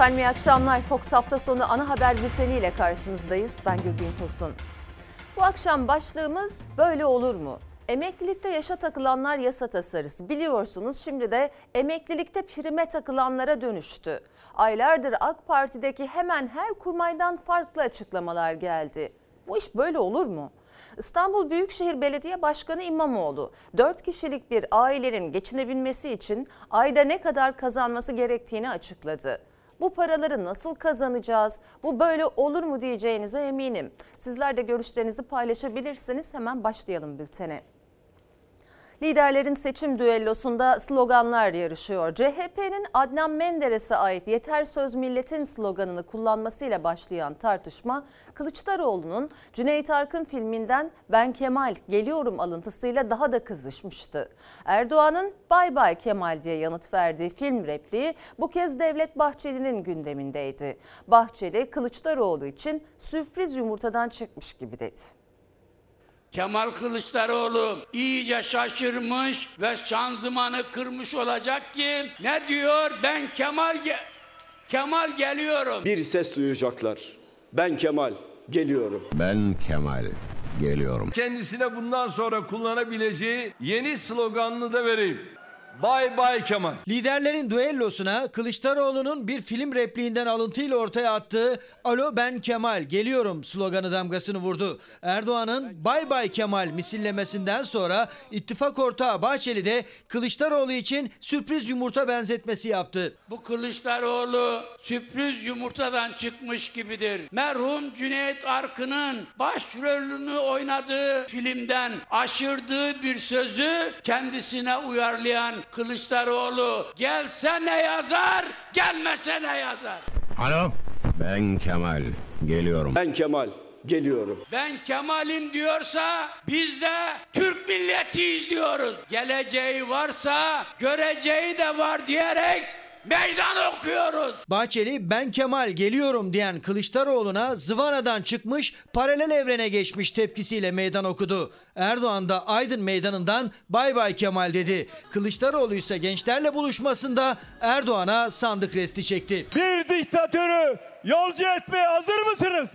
Efendim iyi akşamlar. Fox hafta sonu ana haber bülteni ile karşınızdayız. Ben Gülbin Tosun. Bu akşam başlığımız böyle olur mu? Emeklilikte yaşa takılanlar yasa tasarısı. Biliyorsunuz şimdi de emeklilikte prime takılanlara dönüştü. Aylardır AK Parti'deki hemen her kurmaydan farklı açıklamalar geldi. Bu iş böyle olur mu? İstanbul Büyükşehir Belediye Başkanı İmamoğlu 4 kişilik bir ailenin geçinebilmesi için ayda ne kadar kazanması gerektiğini açıkladı. Bu paraları nasıl kazanacağız? Bu böyle olur mu diyeceğinize eminim. Sizler de görüşlerinizi paylaşabilirsiniz. Hemen başlayalım bültene. Liderlerin seçim düellosunda sloganlar yarışıyor. CHP'nin Adnan Menderes'e ait Yeter Söz Milletin sloganını kullanmasıyla başlayan tartışma Kılıçdaroğlu'nun Cüneyt Arkın filminden Ben Kemal geliyorum alıntısıyla daha da kızışmıştı. Erdoğan'ın Bay Bay Kemal diye yanıt verdiği film repliği bu kez Devlet Bahçeli'nin gündemindeydi. Bahçeli Kılıçdaroğlu için sürpriz yumurtadan çıkmış gibi dedi. Kemal Kılıçdaroğlu iyice şaşırmış ve şanzımanı kırmış olacak ki ne diyor? Ben Kemal ge Kemal geliyorum. Bir ses duyacaklar. Ben Kemal geliyorum. Ben Kemal geliyorum. Kendisine bundan sonra kullanabileceği yeni sloganını da vereyim. Bay Bay Kemal. Liderlerin düellosuna Kılıçdaroğlu'nun bir film repliğinden alıntıyla ortaya attığı Alo ben Kemal geliyorum sloganı damgasını vurdu. Erdoğan'ın Bay Bay Kemal misillemesinden sonra ittifak ortağı Bahçeli de Kılıçdaroğlu için sürpriz yumurta benzetmesi yaptı. Bu Kılıçdaroğlu sürpriz yumurtadan çıkmış gibidir. Merhum Cüneyt Arkın'ın başrolünü oynadığı filmden aşırdığı bir sözü kendisine uyarlayan Kılıçdaroğlu gelse ne yazar, gelmese ne yazar. Alo. Ben Kemal geliyorum. Ben Kemal geliyorum. Ben Kemal'im diyorsa biz de Türk milletiyiz diyoruz. Geleceği varsa göreceği de var diyerek meydan okuyoruz. Bahçeli ben Kemal geliyorum diyen Kılıçdaroğlu'na zıvanadan çıkmış paralel evrene geçmiş tepkisiyle meydan okudu. Erdoğan da Aydın meydanından bay bay Kemal dedi. Kılıçdaroğlu ise gençlerle buluşmasında Erdoğan'a sandık resti çekti. Bir diktatörü yolcu etmeye hazır mısınız?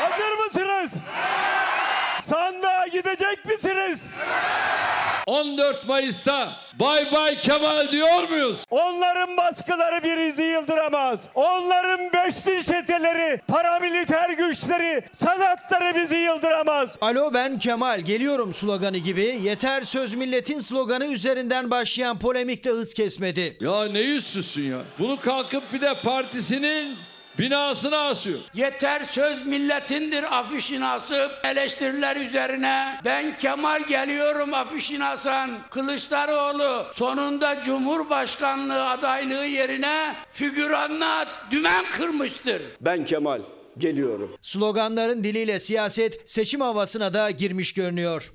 Hazır mısınız? Sandığa gidecek misiniz? 14 Mayıs'ta Bay Bay Kemal diyor muyuz? Onların baskıları bir izi yıldıramaz. Onların beşli çeteleri, paramiliter güçleri, sanatları bizi yıldıramaz. Alo ben Kemal geliyorum sloganı gibi yeter söz milletin sloganı üzerinden başlayan polemik de hız kesmedi. Ya ne yüzsüzsün ya. Bunu kalkıp bir de partisinin binasına asıyor. Yeter söz milletindir afişini asıp eleştiriler üzerine ben Kemal geliyorum afişini asan Kılıçdaroğlu sonunda Cumhurbaşkanlığı adaylığı yerine figüranla dümen kırmıştır. Ben Kemal geliyorum. Sloganların diliyle siyaset seçim havasına da girmiş görünüyor.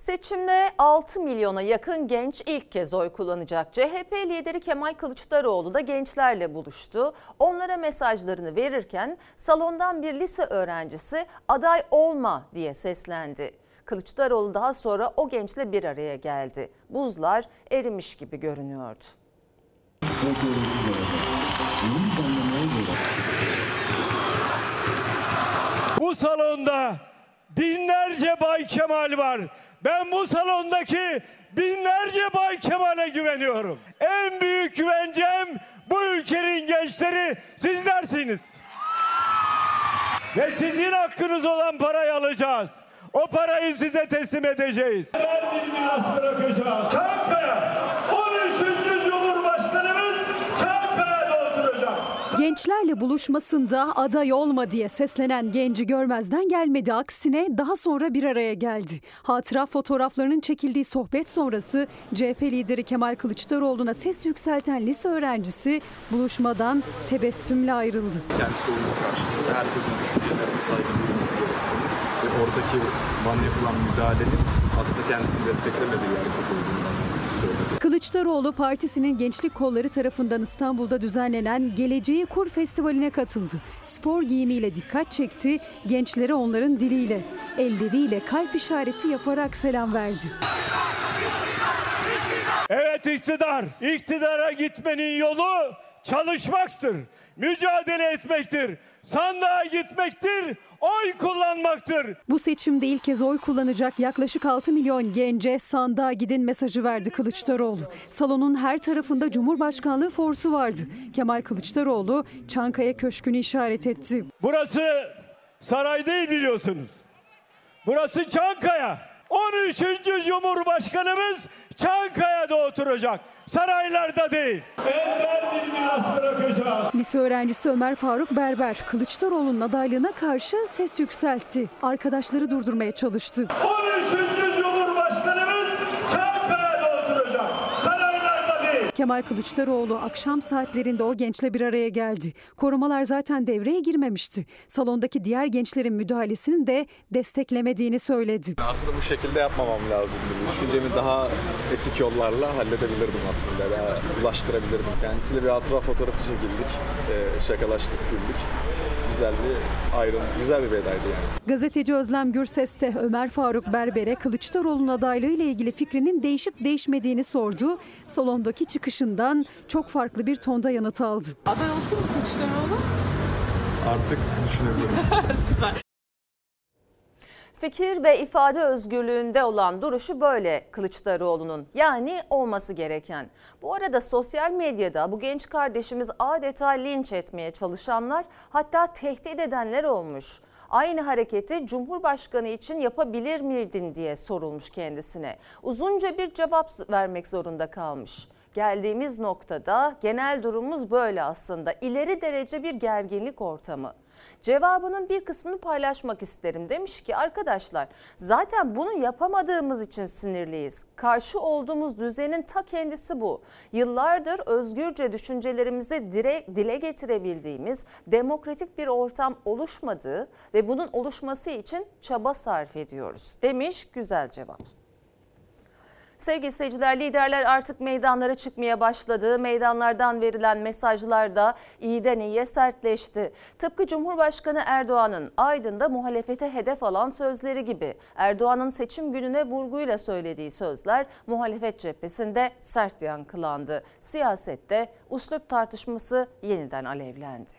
Seçimde 6 milyona yakın genç ilk kez oy kullanacak. CHP lideri Kemal Kılıçdaroğlu da gençlerle buluştu. Onlara mesajlarını verirken salondan bir lise öğrencisi aday olma diye seslendi. Kılıçdaroğlu daha sonra o gençle bir araya geldi. Buzlar erimiş gibi görünüyordu. Bu salonda binlerce Bay Kemal var. Ben bu salondaki binlerce Bay Kemal'e güveniyorum. En büyük güvencem bu ülkenin gençleri sizlersiniz. Ve sizin hakkınız olan parayı alacağız. O parayı size teslim edeceğiz. Verdiği miras bırakacağız. Çankaya 13. Cumhurbaşkanımız Çankaya'da oturacak. Gençlerle buluşmasında aday olma diye seslenen genci görmezden gelmedi. Aksine daha sonra bir araya geldi. Hatıra fotoğraflarının çekildiği sohbet sonrası CHP lideri Kemal Kılıçdaroğlu'na ses yükselten lise öğrencisi buluşmadan tebessümle ayrıldı. kendisi de oyunu karşılığında herkesin düşüncelerine saygı duyması gerektiğini ve oradaki bana yapılan müdahalenin aslında kendisini desteklemediği hareket olduğunu. Kılıçdaroğlu partisinin gençlik kolları tarafından İstanbul'da düzenlenen Geleceği Kur Festivali'ne katıldı. Spor giyimiyle dikkat çekti, gençlere onların diliyle, elleriyle kalp işareti yaparak selam verdi. Evet iktidar. İktidara gitmenin yolu çalışmaktır. Mücadele etmektir. Sandığa gitmektir. Oy kullanmaktır. Bu seçimde ilk kez oy kullanacak yaklaşık 6 milyon gence sandığa gidin mesajı verdi Kılıçdaroğlu. Salonun her tarafında Cumhurbaşkanlığı forsu vardı. Kemal Kılıçdaroğlu Çankaya Köşkü'nü işaret etti. Burası saray değil biliyorsunuz. Burası Çankaya. 13. Cumhurbaşkanımız Çankaya'da oturacak. Saraylarda değil. Ender bir miras bırakacağız. Lise öğrencisi Ömer Faruk Berber Kılıçdaroğlu'nun adaylığına karşı ses yükseltti. Arkadaşları durdurmaya çalıştı. 13. Cumhurbaşkanımız Çankaya'da oturacak. Saraylarda değil. Kemal Kılıçdaroğlu akşam saatlerinde o gençle bir araya geldi. Korumalar zaten devreye girmemişti. Salondaki diğer gençlerin müdahalesini de desteklemediğini söyledi. Aslında bu şekilde yapmamam lazımdı. Düşüncemi daha etik yollarla halledebilirdim aslında. Daha ulaştırabilirdim. Kendisiyle bir hatıra fotoğrafı çekildik. Ee, şakalaştık, güldük. Güzel bir ayrım, güzel bir vedaydı yani. Gazeteci Özlem Gürses de Ömer Faruk Berber'e Kılıçdaroğlu'nun adaylığı ile ilgili fikrinin değişip değişmediğini sordu. Salondaki çıkışından çok farklı bir tonda yanıt aldı. Aday olsun mu Kılıçdaroğlu? Artık düşünebilirim. Fikir ve ifade özgürlüğünde olan duruşu böyle Kılıçdaroğlu'nun. Yani olması gereken. Bu arada sosyal medyada bu genç kardeşimiz adeta linç etmeye çalışanlar hatta tehdit edenler olmuş. Aynı hareketi Cumhurbaşkanı için yapabilir miydin diye sorulmuş kendisine. Uzunca bir cevap vermek zorunda kalmış. Geldiğimiz noktada genel durumumuz böyle aslında. İleri derece bir gerginlik ortamı. Cevabının bir kısmını paylaşmak isterim. Demiş ki arkadaşlar zaten bunu yapamadığımız için sinirliyiz. Karşı olduğumuz düzenin ta kendisi bu. Yıllardır özgürce düşüncelerimizi dire, dile getirebildiğimiz demokratik bir ortam oluşmadığı ve bunun oluşması için çaba sarf ediyoruz. Demiş güzel cevap. Sevgili seyirciler liderler artık meydanlara çıkmaya başladı. Meydanlardan verilen mesajlar da iyiden iyiye sertleşti. Tıpkı Cumhurbaşkanı Erdoğan'ın Aydın'da muhalefete hedef alan sözleri gibi. Erdoğan'ın seçim gününe vurguyla söylediği sözler muhalefet cephesinde sert yankılandı. Siyasette uslup tartışması yeniden alevlendi.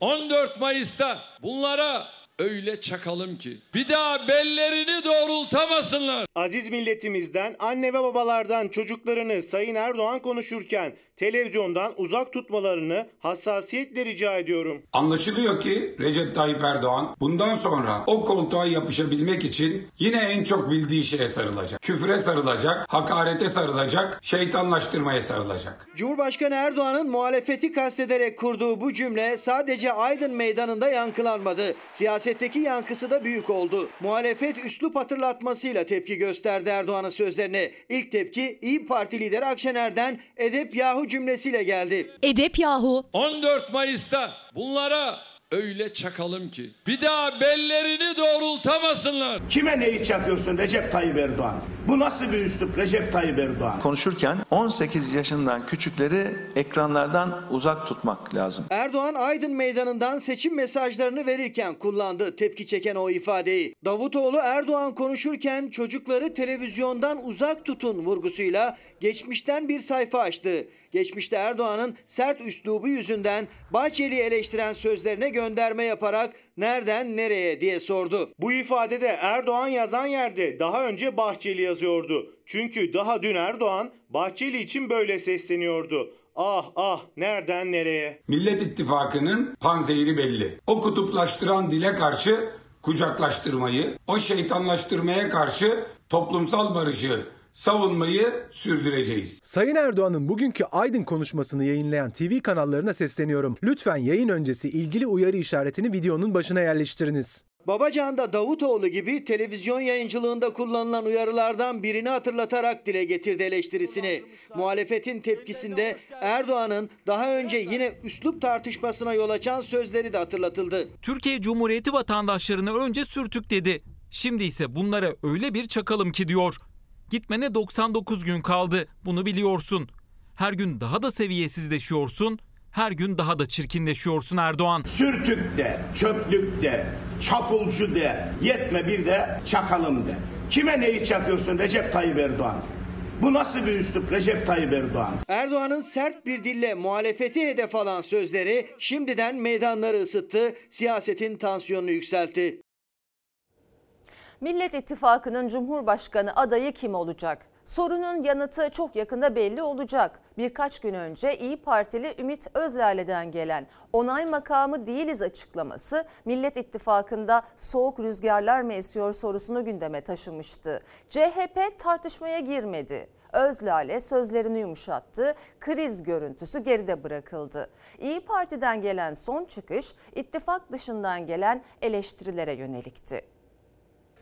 14 Mayıs'ta bunlara öyle çakalım ki bir daha bellerini doğrultamasınlar. Aziz milletimizden, anne ve babalardan çocuklarını Sayın Erdoğan konuşurken televizyondan uzak tutmalarını hassasiyetle rica ediyorum. Anlaşılıyor ki Recep Tayyip Erdoğan bundan sonra o koltuğa yapışabilmek için yine en çok bildiği şeye sarılacak. Küfre sarılacak, hakarete sarılacak, şeytanlaştırmaya sarılacak. Cumhurbaşkanı Erdoğan'ın muhalefeti kastederek kurduğu bu cümle sadece Aydın meydanında yankılanmadı. Siyasetteki yankısı da büyük oldu. Muhalefet üslup hatırlatmasıyla tepki gösterdi Erdoğan'ın sözlerine. İlk tepki İyi Parti lideri Akşener'den edep yahu cümlesiyle geldi. Edep yahu 14 Mayıs'ta bunlara öyle çakalım ki bir daha bellerini doğrultamasınlar. Kime neyi çakıyorsun Recep Tayyip Erdoğan? Bu nasıl bir üslup Recep Tayyip Erdoğan? Konuşurken 18 yaşından küçükleri ekranlardan uzak tutmak lazım. Erdoğan Aydın meydanından seçim mesajlarını verirken kullandı tepki çeken o ifadeyi. Davutoğlu Erdoğan konuşurken çocukları televizyondan uzak tutun vurgusuyla geçmişten bir sayfa açtı. Geçmişte Erdoğan'ın sert üslubu yüzünden Bahçeli'yi eleştiren sözlerine gönderme yaparak nereden nereye diye sordu. Bu ifadede Erdoğan yazan yerde daha önce Bahçeli yazıyordu. Çünkü daha dün Erdoğan Bahçeli için böyle sesleniyordu. Ah ah nereden nereye? Millet İttifakı'nın panzehiri belli. O kutuplaştıran dile karşı kucaklaştırmayı, o şeytanlaştırmaya karşı toplumsal barışı savunmayı sürdüreceğiz. Sayın Erdoğan'ın bugünkü Aydın konuşmasını yayınlayan TV kanallarına sesleniyorum. Lütfen yayın öncesi ilgili uyarı işaretini videonun başına yerleştiriniz. Babacan da Davutoğlu gibi televizyon yayıncılığında kullanılan uyarılardan birini hatırlatarak dile getirdi eleştirisini. Muhalefetin tepkisinde Erdoğan'ın daha önce yine üslup tartışmasına yol açan sözleri de hatırlatıldı. Türkiye Cumhuriyeti vatandaşlarını önce sürtük dedi. Şimdi ise bunlara öyle bir çakalım ki diyor. Gitmene 99 gün kaldı. Bunu biliyorsun. Her gün daha da seviyesizleşiyorsun. Her gün daha da çirkinleşiyorsun Erdoğan. Sürtük de, çöplük de, çapulcu de, yetme bir de çakalım de. Kime neyi çakıyorsun Recep Tayyip Erdoğan? Bu nasıl bir üslup Recep Tayyip Erdoğan? Erdoğan'ın sert bir dille muhalefeti hedef alan sözleri şimdiden meydanları ısıttı, siyasetin tansiyonunu yükseltti. Millet İttifakı'nın Cumhurbaşkanı adayı kim olacak? Sorunun yanıtı çok yakında belli olacak. Birkaç gün önce İyi Partili Ümit Özlale'den gelen onay makamı değiliz açıklaması Millet İttifakı'nda soğuk rüzgarlar mı esiyor sorusunu gündeme taşımıştı. CHP tartışmaya girmedi. Özlale sözlerini yumuşattı, kriz görüntüsü geride bırakıldı. İyi Parti'den gelen son çıkış ittifak dışından gelen eleştirilere yönelikti.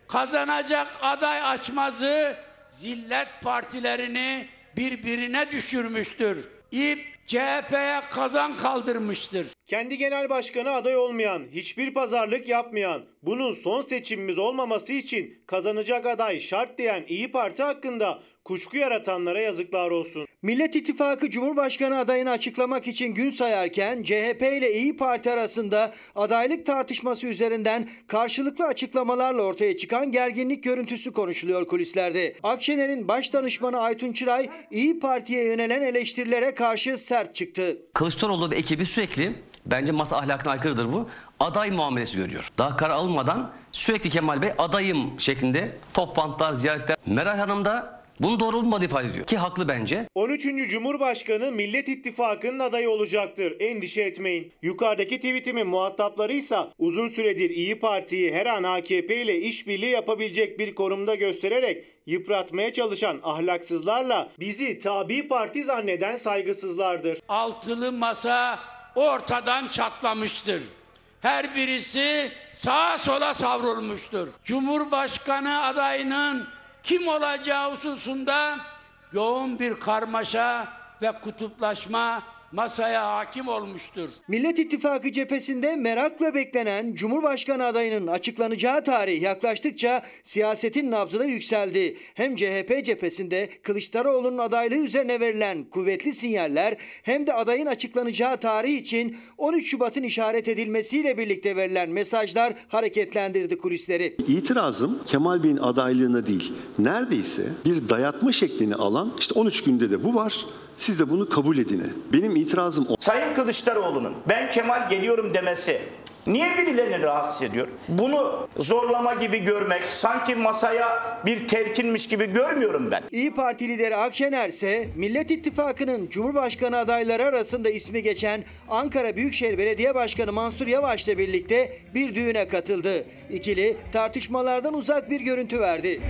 Kazanacak aday açmazı zillet partilerini birbirine düşürmüştür. İp CHP'ye kazan kaldırmıştır. Kendi genel başkanı aday olmayan, hiçbir pazarlık yapmayan, bunun son seçimimiz olmaması için kazanacak aday şart diyen İyi Parti hakkında kuşku yaratanlara yazıklar olsun. Millet İttifakı Cumhurbaşkanı adayını açıklamak için gün sayarken CHP ile İyi Parti arasında adaylık tartışması üzerinden karşılıklı açıklamalarla ortaya çıkan gerginlik görüntüsü konuşuluyor kulislerde. Akşener'in baş danışmanı Aytun Çıray İyi Parti'ye yönelen eleştirilere karşı sert çıktı. Kılıçdaroğlu ve ekibi sürekli bence masa ahlakına aykırıdır bu. Aday muamelesi görüyor. Daha karar alınmadan sürekli Kemal Bey adayım şeklinde toplantılar, ziyaretler. Meral Hanım da bunun doğru olmadığını ifade ediyor. Ki haklı bence. 13. Cumhurbaşkanı Millet İttifakı'nın adayı olacaktır. Endişe etmeyin. Yukarıdaki tweetimin muhatapları ise uzun süredir İyi Parti'yi her an AKP ile işbirliği yapabilecek bir konumda göstererek yıpratmaya çalışan ahlaksızlarla bizi tabi parti zanneden saygısızlardır. Altılı masa ortadan çatlamıştır. Her birisi sağa sola savrulmuştur. Cumhurbaşkanı adayının kim olacağı hususunda yoğun bir karmaşa ve kutuplaşma masaya hakim olmuştur. Millet İttifakı cephesinde merakla beklenen Cumhurbaşkanı adayının açıklanacağı tarih yaklaştıkça siyasetin nabzı da yükseldi. Hem CHP cephesinde Kılıçdaroğlu'nun adaylığı üzerine verilen kuvvetli sinyaller hem de adayın açıklanacağı tarih için 13 Şubat'ın işaret edilmesiyle birlikte verilen mesajlar hareketlendirdi kulisleri. İtirazım Kemal Bey'in adaylığına değil, neredeyse bir dayatma şeklini alan, işte 13 günde de bu var, siz de bunu kabul edine. Benim itirazım o. Sayın Kılıçdaroğlu'nun ben Kemal geliyorum demesi niye birilerini rahatsız ediyor? Bunu zorlama gibi görmek, sanki masaya bir telkinmiş gibi görmüyorum ben. İyi Parti lideri Akşener ise Millet İttifakı'nın Cumhurbaşkanı adayları arasında ismi geçen Ankara Büyükşehir Belediye Başkanı Mansur Yavaş'la birlikte bir düğüne katıldı. İkili tartışmalardan uzak bir görüntü verdi.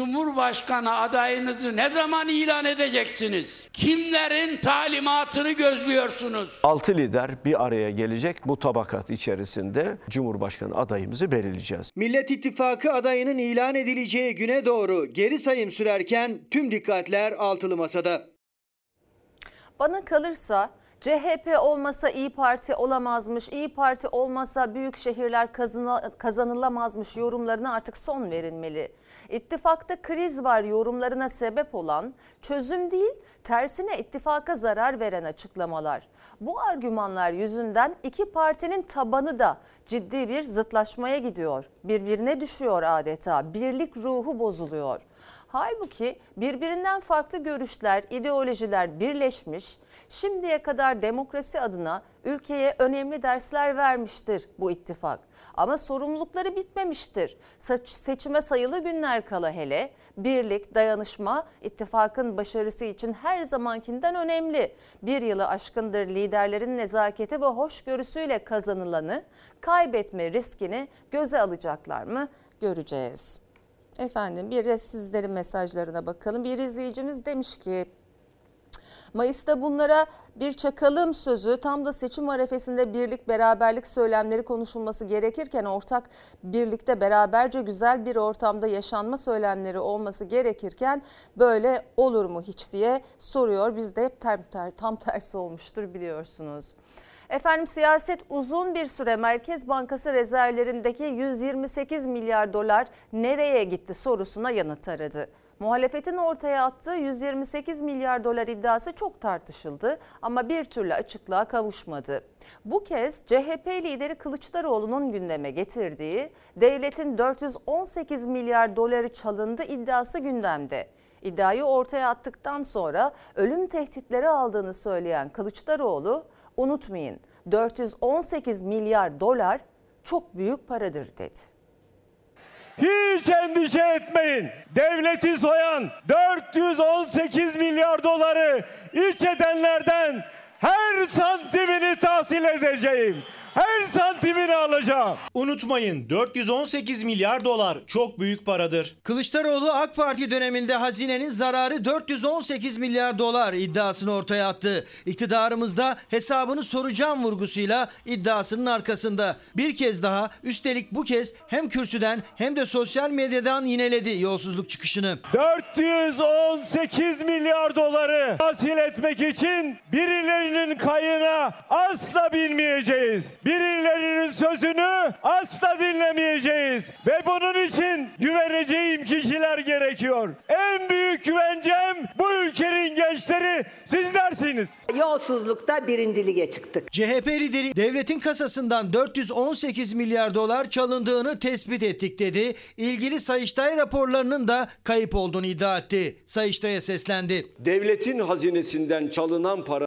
Cumhurbaşkanı adayınızı ne zaman ilan edeceksiniz? Kimlerin talimatını gözlüyorsunuz? Altı lider bir araya gelecek. Bu tabakat içerisinde Cumhurbaşkanı adayımızı belirleyeceğiz. Millet İttifakı adayının ilan edileceği güne doğru geri sayım sürerken tüm dikkatler altılı masada. Bana kalırsa CHP olmasa İyi Parti olamazmış, İyi Parti olmasa büyük şehirler kazanılamazmış yorumlarına artık son verilmeli. İttifakta kriz var yorumlarına sebep olan çözüm değil, tersine ittifaka zarar veren açıklamalar. Bu argümanlar yüzünden iki partinin tabanı da ciddi bir zıtlaşmaya gidiyor. Birbirine düşüyor adeta, birlik ruhu bozuluyor. Halbuki birbirinden farklı görüşler, ideolojiler birleşmiş, şimdiye kadar demokrasi adına ülkeye önemli dersler vermiştir bu ittifak. Ama sorumlulukları bitmemiştir. Seçime sayılı günler kala hele birlik, dayanışma ittifakın başarısı için her zamankinden önemli. Bir yılı aşkındır liderlerin nezaketi ve hoşgörüsüyle kazanılanı kaybetme riskini göze alacaklar mı göreceğiz. Efendim bir de sizlerin mesajlarına bakalım. Bir izleyicimiz demiş ki Mayıs'ta bunlara bir çakalım sözü tam da seçim arefesinde birlik beraberlik söylemleri konuşulması gerekirken ortak birlikte beraberce güzel bir ortamda yaşanma söylemleri olması gerekirken böyle olur mu hiç diye soruyor. Bizde hep tam, tam tersi olmuştur biliyorsunuz. Efendim siyaset uzun bir süre Merkez Bankası rezervlerindeki 128 milyar dolar nereye gitti sorusuna yanıt aradı. Muhalefetin ortaya attığı 128 milyar dolar iddiası çok tartışıldı ama bir türlü açıklığa kavuşmadı. Bu kez CHP lideri Kılıçdaroğlu'nun gündeme getirdiği devletin 418 milyar doları çalındı iddiası gündemde. İddiayı ortaya attıktan sonra ölüm tehditleri aldığını söyleyen Kılıçdaroğlu, unutmayın 418 milyar dolar çok büyük paradır dedi. Hiç endişe etmeyin. Devleti soyan 418 milyar doları iç edenlerden her santimini tahsil edeceğim. Her santimini alacağım. Unutmayın 418 milyar dolar çok büyük paradır. Kılıçdaroğlu AK Parti döneminde hazinenin zararı 418 milyar dolar iddiasını ortaya attı. İktidarımızda hesabını soracağım vurgusuyla iddiasının arkasında. Bir kez daha üstelik bu kez hem kürsüden hem de sosyal medyadan yineledi yolsuzluk çıkışını. 418 milyar doları tahsil etmek için birilerinin kayına asla binmeyeceğiz. Birilerinin sözünü asla dinlemeyeceğiz. Ve bunun için güveneceğim kişiler gerekiyor. En büyük güvencem bu ülkenin gençleri sizlersiniz. Yolsuzlukta birinci lige çıktık. CHP lideri devletin kasasından 418 milyar dolar çalındığını tespit ettik dedi. İlgili Sayıştay raporlarının da kayıp olduğunu iddia etti. Sayıştay'a seslendi. Devletin hazinesinden çalınan para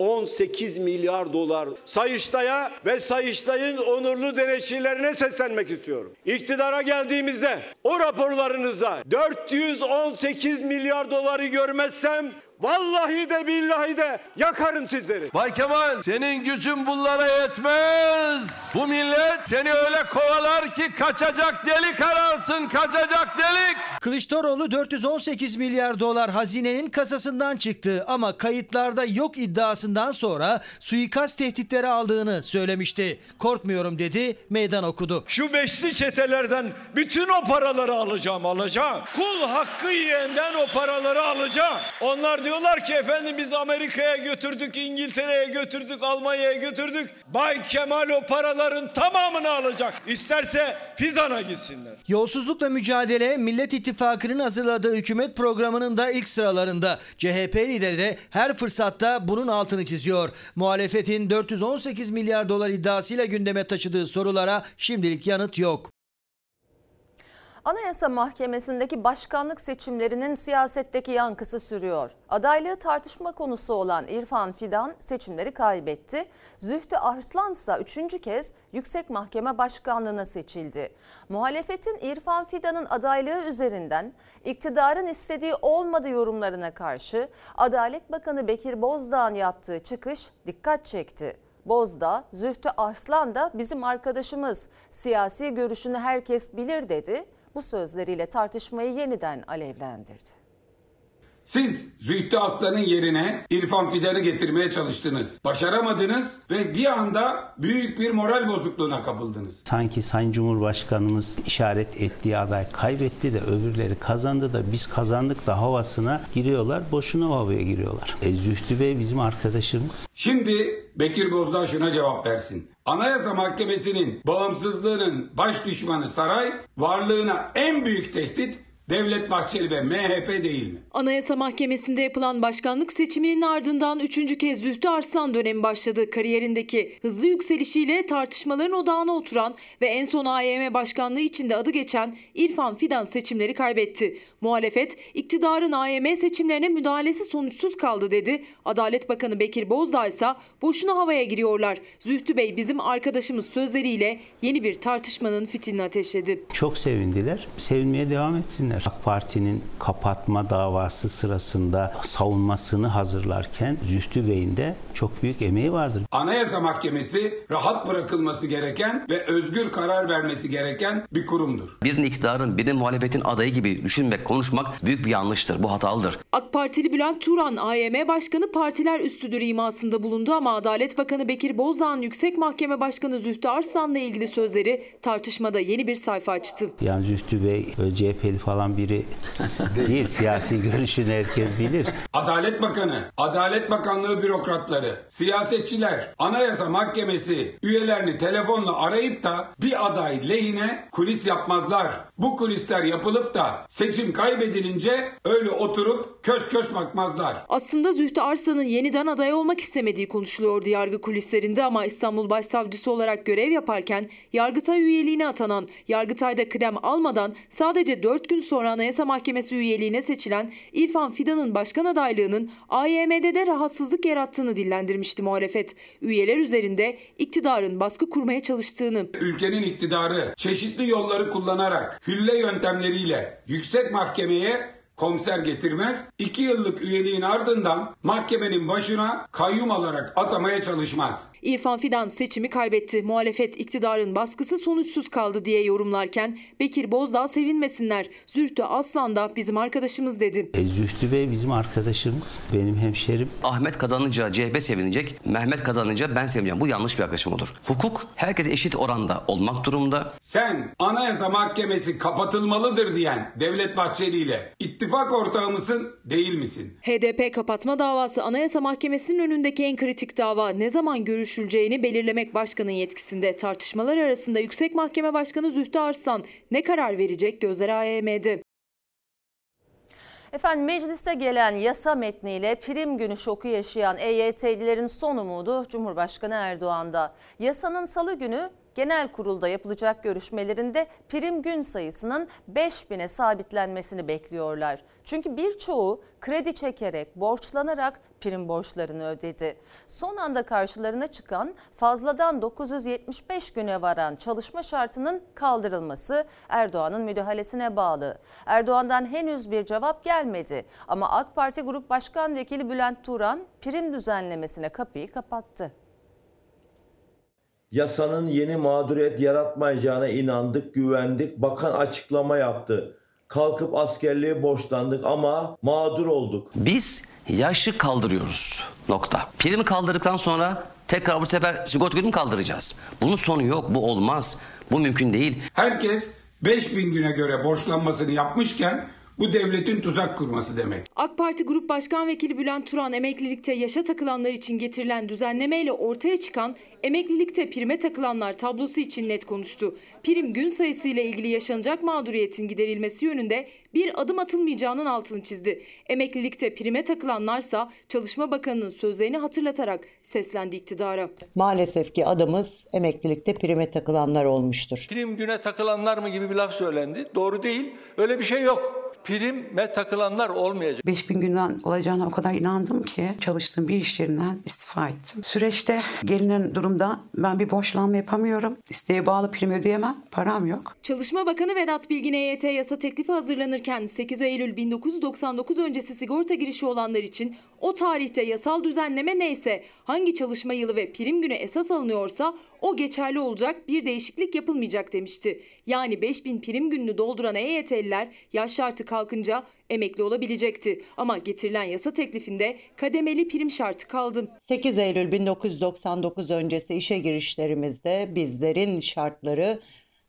418 milyar dolar. Sayıştay'a ve Sayıştay'ın onurlu denetçilerine seslenmek istiyorum. İktidara geldiğimizde o raporlarınızda 418 milyar doları görmezsem Vallahi de billahi de yakarım sizleri. Bay Kemal senin gücün bunlara yetmez. Bu millet seni öyle kovalar ki kaçacak delik ararsın kaçacak delik. Kılıçdaroğlu 418 milyar dolar hazinenin kasasından çıktı ama kayıtlarda yok iddiasından sonra suikast tehditleri aldığını söylemişti. Korkmuyorum dedi, meydan okudu. Şu beşli çetelerden bütün o paraları alacağım alacağım. Kul hakkı yiyenden o paraları alacağım. Onlar diyorlar ki efendim biz Amerika'ya götürdük, İngiltere'ye götürdük, Almanya'ya götürdük. Bay Kemal o paraların tamamını alacak. İsterse Fizan'a gitsinler. Yolsuzlukla mücadele Millet İttifakı'nın hazırladığı hükümet programının da ilk sıralarında. CHP lideri de her fırsatta bunun altını çiziyor. Muhalefetin 418 milyar dolar iddiasıyla gündeme taşıdığı sorulara şimdilik yanıt yok. Anayasa Mahkemesi'ndeki başkanlık seçimlerinin siyasetteki yankısı sürüyor. Adaylığı tartışma konusu olan İrfan Fidan seçimleri kaybetti. Zühtü Arslan ise üçüncü kez Yüksek Mahkeme Başkanlığına seçildi. Muhalefetin İrfan Fidan'ın adaylığı üzerinden iktidarın istediği olmadı yorumlarına karşı Adalet Bakanı Bekir Bozdağ'ın yaptığı çıkış dikkat çekti. Bozdağ, Zühtü Arslan da bizim arkadaşımız, siyasi görüşünü herkes bilir dedi bu sözleriyle tartışmayı yeniden alevlendirdi. Siz Zühtü Aslan'ın yerine İrfan Fidan'ı getirmeye çalıştınız. Başaramadınız ve bir anda büyük bir moral bozukluğuna kapıldınız. Sanki Sayın Cumhurbaşkanımız işaret ettiği aday kaybetti de öbürleri kazandı da biz kazandık da havasına giriyorlar. Boşuna havaya giriyorlar. E, Zühtü Bey bizim arkadaşımız. Şimdi Bekir Bozdağ şuna cevap versin. Anayasa Mahkemesi'nin bağımsızlığının baş düşmanı saray, varlığına en büyük tehdit Devlet Bahçeli ve MHP değil mi? Anayasa Mahkemesi'nde yapılan başkanlık seçiminin ardından üçüncü kez Zühtü Arslan dönemi başladı. Kariyerindeki hızlı yükselişiyle tartışmaların odağına oturan ve en son AYM başkanlığı içinde adı geçen İrfan Fidan seçimleri kaybetti. Muhalefet, iktidarın AYM seçimlerine müdahalesi sonuçsuz kaldı dedi. Adalet Bakanı Bekir Bozdağ ise boşuna havaya giriyorlar. Zühtü Bey bizim arkadaşımız sözleriyle yeni bir tartışmanın fitilini ateşledi. Çok sevindiler. Sevinmeye devam etsinler. AK Parti'nin kapatma davası sırasında savunmasını hazırlarken Zühtü Bey'in de çok büyük emeği vardır. Anayasa Mahkemesi rahat bırakılması gereken ve özgür karar vermesi gereken bir kurumdur. Birinin iktidarın, birinin muhalefetin adayı gibi düşünmek, konuşmak büyük bir yanlıştır. Bu hatalıdır. AK Partili Bülent Turan, AYM Başkanı partiler üstüdür imasında bulundu ama Adalet Bakanı Bekir Bozdağ'ın Yüksek Mahkeme Başkanı Zühtü Arslan'la ilgili sözleri tartışmada yeni bir sayfa açtı. Yani Zühtü Bey CHP'li falan olan biri değil. Siyasi görüşünü herkes bilir. Adalet Bakanı, Adalet Bakanlığı bürokratları, siyasetçiler, Anayasa Mahkemesi üyelerini telefonla arayıp da bir aday lehine kulis yapmazlar. Bu kulisler yapılıp da seçim kaybedilince öyle oturup kös kös bakmazlar. Aslında Zühtü Arslan'ın yeniden aday olmak istemediği konuşuluyordu yargı kulislerinde ama İstanbul Başsavcısı olarak görev yaparken Yargıtay üyeliğine atanan, Yargıtay'da kıdem almadan sadece 4 gün sonra Anayasa Mahkemesi üyeliğine seçilen İrfan Fidan'ın başkan adaylığının AYM'de de rahatsızlık yarattığını dillendirmişti muhalefet. Üyeler üzerinde iktidarın baskı kurmaya çalıştığını. Ülkenin iktidarı çeşitli yolları kullanarak hülle yöntemleriyle yüksek mahkemeye komiser getirmez. iki yıllık üyeliğin ardından mahkemenin başına kayyum alarak atamaya çalışmaz. İrfan Fidan seçimi kaybetti. Muhalefet iktidarın baskısı sonuçsuz kaldı diye yorumlarken Bekir Bozdağ sevinmesinler. Zühtü Aslan da bizim arkadaşımız dedi. E, Zühtü Bey bizim arkadaşımız, benim hemşerim. Ahmet kazanınca CHP sevinecek, Mehmet kazanınca ben sevineceğim. Bu yanlış bir yaklaşım olur. Hukuk herkese eşit oranda olmak durumunda. Sen Anayasa Mahkemesi kapatılmalıdır diyen Devlet Bahçeli ile ittifak ortağı mısın değil misin? HDP kapatma davası Anayasa Mahkemesi'nin önündeki en kritik dava ne zaman görüşüleceğini belirlemek başkanın yetkisinde. Tartışmalar arasında Yüksek Mahkeme Başkanı Zühtü Arslan ne karar verecek gözler AYM'de. Efendim mecliste gelen yasa metniyle prim günü şoku yaşayan EYT'lilerin son umudu Cumhurbaşkanı Erdoğan'da. Yasanın salı günü genel kurulda yapılacak görüşmelerinde prim gün sayısının 5000'e sabitlenmesini bekliyorlar. Çünkü birçoğu kredi çekerek, borçlanarak prim borçlarını ödedi. Son anda karşılarına çıkan fazladan 975 güne varan çalışma şartının kaldırılması Erdoğan'ın müdahalesine bağlı. Erdoğan'dan henüz bir cevap gelmedi ama AK Parti Grup Başkan Vekili Bülent Turan prim düzenlemesine kapıyı kapattı. Yasanın yeni mağduriyet yaratmayacağına inandık, güvendik. Bakan açıklama yaptı. Kalkıp askerliğe borçlandık ama mağdur olduk. Biz yaşı kaldırıyoruz. Nokta. Primi kaldırdıktan sonra tekrar bu sefer sigorta ödümü kaldıracağız. Bunun sonu yok. Bu olmaz. Bu mümkün değil. Herkes 5000 güne göre borçlanmasını yapmışken bu devletin tuzak kurması demek. AK Parti Grup Başkan Vekili Bülent Turan emeklilikte yaşa takılanlar için getirilen düzenlemeyle ortaya çıkan emeklilikte prime takılanlar tablosu için net konuştu. Prim gün sayısı ile ilgili yaşanacak mağduriyetin giderilmesi yönünde bir adım atılmayacağının altını çizdi. Emeklilikte prime takılanlarsa Çalışma Bakanı'nın sözlerini hatırlatarak seslendi iktidara. Maalesef ki adımız emeklilikte prime takılanlar olmuştur. Prim güne takılanlar mı gibi bir laf söylendi. Doğru değil. Öyle bir şey yok. Prime takılanlar olmayacak. 5000 günden olacağına o kadar inandım ki çalıştığım bir iş yerinden istifa ettim. Süreçte gelinen durumda ben bir borçlanma yapamıyorum. İsteğe bağlı prim ödeyemem. Param yok. Çalışma Bakanı Vedat Bilgin EYT yasa teklifi hazırlanırken 8 Eylül 1999 öncesi sigorta girişi olanlar için o tarihte yasal düzenleme neyse hangi çalışma yılı ve prim günü esas alınıyorsa o geçerli olacak bir değişiklik yapılmayacak demişti. Yani 5000 prim gününü dolduran EYT'liler yaş şartı kalkınca emekli olabilecekti. Ama getirilen yasa teklifinde kademeli prim şartı kaldı. 8 Eylül 1999 öncesi işe girişlerimizde bizlerin şartları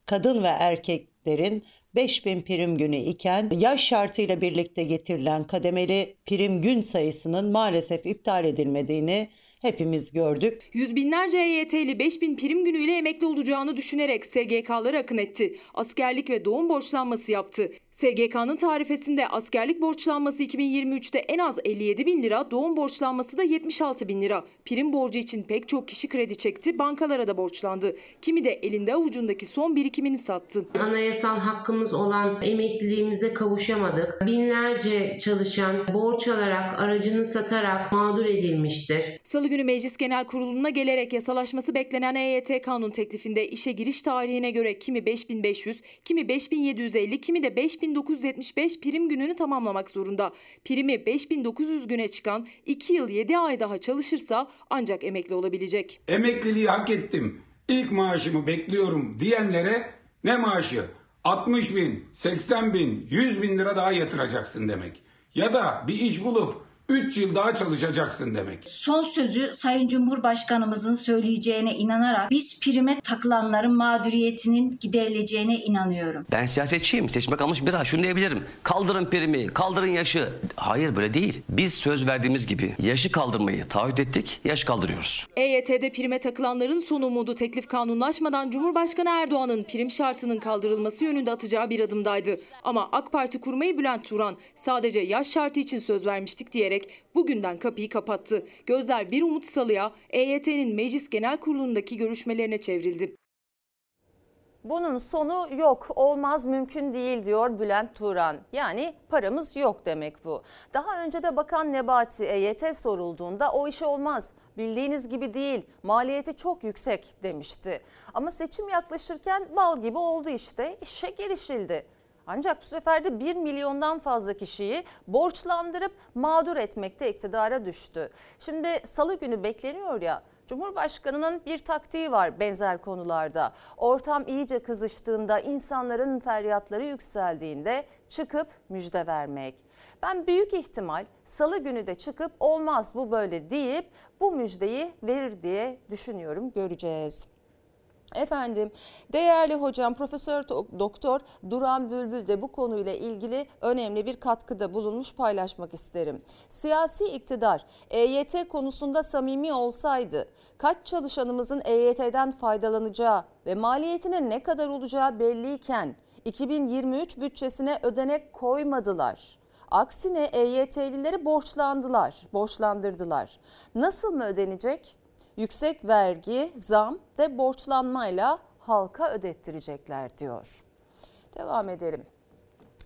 kadın ve erkeklerin 5000 prim günü iken yaş şartıyla birlikte getirilen kademeli prim gün sayısının maalesef iptal edilmediğini hepimiz gördük. Yüz binlerce EYT'li 5000 prim günüyle emekli olacağını düşünerek SGK'lara akın etti. Askerlik ve doğum borçlanması yaptı. SGK'nın tarifesinde askerlik borçlanması 2023'te en az 57 bin lira, doğum borçlanması da 76 bin lira. Prim borcu için pek çok kişi kredi çekti, bankalara da borçlandı. Kimi de elinde avucundaki son birikimini sattı. Anayasal hakkımız olan emekliliğimize kavuşamadık. Binlerce çalışan borç alarak, aracını satarak mağdur edilmiştir. Salı günü Meclis Genel Kurulu'na gelerek yasalaşması beklenen EYT kanun teklifinde işe giriş tarihine göre kimi 5500, kimi 5750, kimi de 5975 prim gününü tamamlamak zorunda. Primi 5900 güne çıkan 2 yıl 7 ay daha çalışırsa ancak emekli olabilecek. Emekliliği hak ettim. İlk maaşımı bekliyorum diyenlere ne maaşı? 60 bin, 80 bin, 100 bin lira daha yatıracaksın demek. Ya da bir iş bulup 3 yıl daha çalışacaksın demek. Son sözü Sayın Cumhurbaşkanımızın söyleyeceğine inanarak biz prime takılanların mağduriyetinin giderileceğine inanıyorum. Ben siyasetçiyim. Seçime kalmış bir ay. Şunu diyebilirim. Kaldırın primi, kaldırın yaşı. Hayır böyle değil. Biz söz verdiğimiz gibi yaşı kaldırmayı taahhüt ettik. Yaş kaldırıyoruz. EYT'de prime takılanların son umudu teklif kanunlaşmadan Cumhurbaşkanı Erdoğan'ın prim şartının kaldırılması yönünde atacağı bir adımdaydı. Ama AK Parti kurmayı Bülent Turan sadece yaş şartı için söz vermiştik diyerek bugünden kapıyı kapattı. Gözler bir umut salıya EYT'nin Meclis Genel Kurulu'ndaki görüşmelerine çevrildi. Bunun sonu yok, olmaz, mümkün değil diyor Bülent Turan. Yani paramız yok demek bu. Daha önce de Bakan Nebati EYT sorulduğunda o iş olmaz. Bildiğiniz gibi değil, maliyeti çok yüksek demişti. Ama seçim yaklaşırken bal gibi oldu işte, işe girişildi. Ancak bu sefer de 1 milyondan fazla kişiyi borçlandırıp mağdur etmekte iktidara düştü. Şimdi salı günü bekleniyor ya Cumhurbaşkanının bir taktiği var benzer konularda. Ortam iyice kızıştığında, insanların feryatları yükseldiğinde çıkıp müjde vermek. Ben büyük ihtimal salı günü de çıkıp olmaz bu böyle deyip bu müjdeyi verir diye düşünüyorum göreceğiz. Efendim değerli hocam Profesör Doktor Duran Bülbül de bu konuyla ilgili önemli bir katkıda bulunmuş paylaşmak isterim. Siyasi iktidar EYT konusunda samimi olsaydı kaç çalışanımızın EYT'den faydalanacağı ve maliyetinin ne kadar olacağı belliyken 2023 bütçesine ödenek koymadılar. Aksine EYT'lileri borçlandılar, borçlandırdılar. Nasıl mı ödenecek? Yüksek vergi, zam ve borçlanmayla halka ödettirecekler diyor. Devam edelim.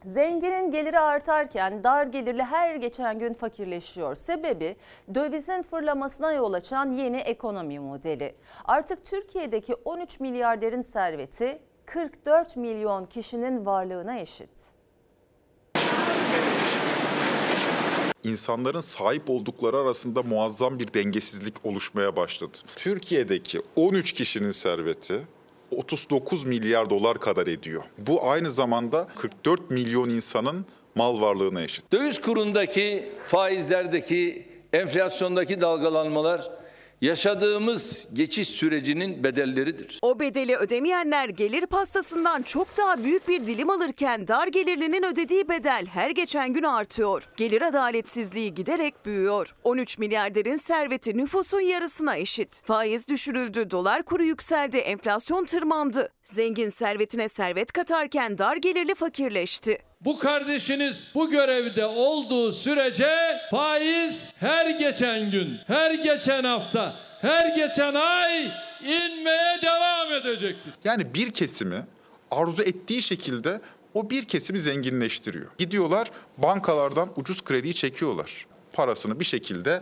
Zenginin geliri artarken dar gelirli her geçen gün fakirleşiyor. Sebebi dövizin fırlamasına yol açan yeni ekonomi modeli. Artık Türkiye'deki 13 milyarderin serveti 44 milyon kişinin varlığına eşit. İnsanların sahip oldukları arasında muazzam bir dengesizlik oluşmaya başladı. Türkiye'deki 13 kişinin serveti 39 milyar dolar kadar ediyor. Bu aynı zamanda 44 milyon insanın mal varlığına eşit. Döviz kurundaki faizlerdeki enflasyondaki dalgalanmalar yaşadığımız geçiş sürecinin bedelleridir. O bedeli ödemeyenler gelir pastasından çok daha büyük bir dilim alırken dar gelirlinin ödediği bedel her geçen gün artıyor. Gelir adaletsizliği giderek büyüyor. 13 milyarderin serveti nüfusun yarısına eşit. Faiz düşürüldü, dolar kuru yükseldi, enflasyon tırmandı. Zengin servetine servet katarken dar gelirli fakirleşti. Bu kardeşiniz bu görevde olduğu sürece faiz her geçen gün, her geçen hafta, her geçen ay inmeye devam edecektir. Yani bir kesimi arzu ettiği şekilde o bir kesimi zenginleştiriyor. Gidiyorlar bankalardan ucuz krediyi çekiyorlar. Parasını bir şekilde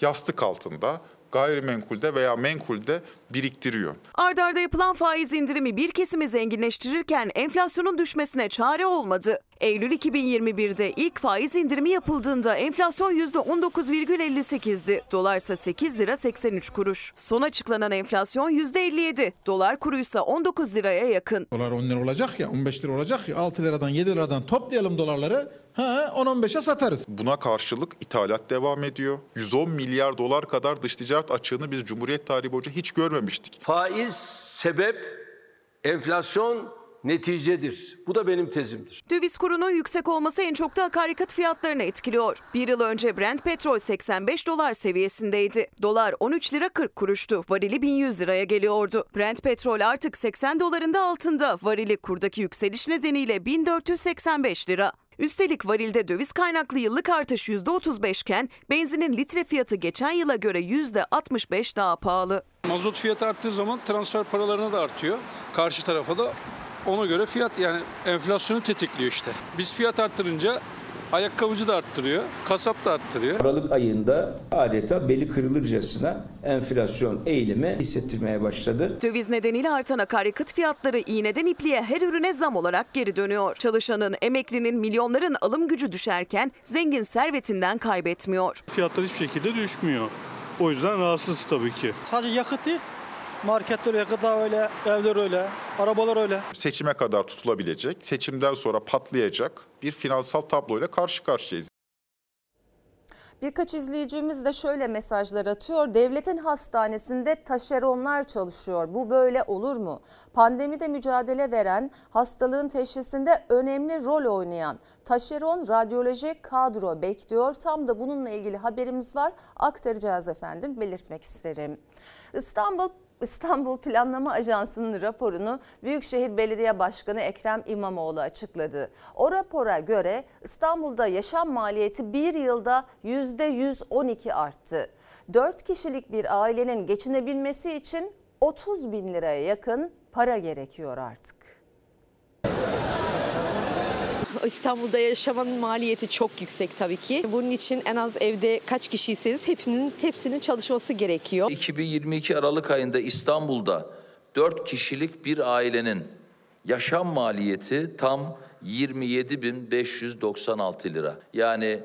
yastık altında gayrimenkulde veya menkulde biriktiriyor. Ardarda yapılan faiz indirimi bir kesimi zenginleştirirken enflasyonun düşmesine çare olmadı. Eylül 2021'de ilk faiz indirimi yapıldığında enflasyon %19,58'di. Dolar ise 8 lira 83 kuruş. Son açıklanan enflasyon %57. Dolar kuruysa 19 liraya yakın. Dolar 10 lira olacak ya 15 lira olacak ya 6 liradan 7 liradan toplayalım dolarları Ha 10-15'e satarız. Buna karşılık ithalat devam ediyor. 110 milyar dolar kadar dış ticaret açığını biz Cumhuriyet tarihi boyunca hiç görmemiştik. Faiz sebep, enflasyon neticedir. Bu da benim tezimdir. Döviz kurunun yüksek olması en çok da akaryakıt fiyatlarını etkiliyor. Bir yıl önce Brent petrol 85 dolar seviyesindeydi. Dolar 13 lira 40 kuruştu. Varili 1100 liraya geliyordu. Brent petrol artık 80 doların da altında. Varili kurdaki yükseliş nedeniyle 1485 lira. Üstelik varilde döviz kaynaklı yıllık artış %35 iken benzinin litre fiyatı geçen yıla göre %65 daha pahalı. Mazot fiyatı arttığı zaman transfer paralarına da artıyor. Karşı tarafa da ona göre fiyat yani enflasyonu tetikliyor işte. Biz fiyat arttırınca Ayakkabıcı da arttırıyor, kasap da arttırıyor. Aralık ayında adeta beli kırılırcasına enflasyon eğilimi hissettirmeye başladı. Döviz nedeniyle artan akaryakıt fiyatları iğneden ipliğe her ürüne zam olarak geri dönüyor. Çalışanın, emeklinin, milyonların alım gücü düşerken zengin servetinden kaybetmiyor. Fiyatlar hiçbir şekilde düşmüyor. O yüzden rahatsız tabii ki. Sadece yakıt değil, Marketler öyle, gıda öyle, evler öyle, arabalar öyle. Seçime kadar tutulabilecek, seçimden sonra patlayacak bir finansal tabloyla karşı karşıyayız. Birkaç izleyicimiz de şöyle mesajlar atıyor. Devletin hastanesinde taşeronlar çalışıyor. Bu böyle olur mu? Pandemide mücadele veren, hastalığın teşhisinde önemli rol oynayan taşeron radyoloji kadro bekliyor. Tam da bununla ilgili haberimiz var. Aktaracağız efendim. Belirtmek isterim. İstanbul İstanbul Planlama Ajansı'nın raporunu Büyükşehir Belediye Başkanı Ekrem İmamoğlu açıkladı. O rapora göre İstanbul'da yaşam maliyeti bir yılda %112 arttı. 4 kişilik bir ailenin geçinebilmesi için 30 bin liraya yakın para gerekiyor artık. İstanbul'da yaşamanın maliyeti çok yüksek tabii ki. Bunun için en az evde kaç kişiyseniz hepsinin hepsinin çalışması gerekiyor. 2022 Aralık ayında İstanbul'da 4 kişilik bir ailenin yaşam maliyeti tam 27.596 lira. Yani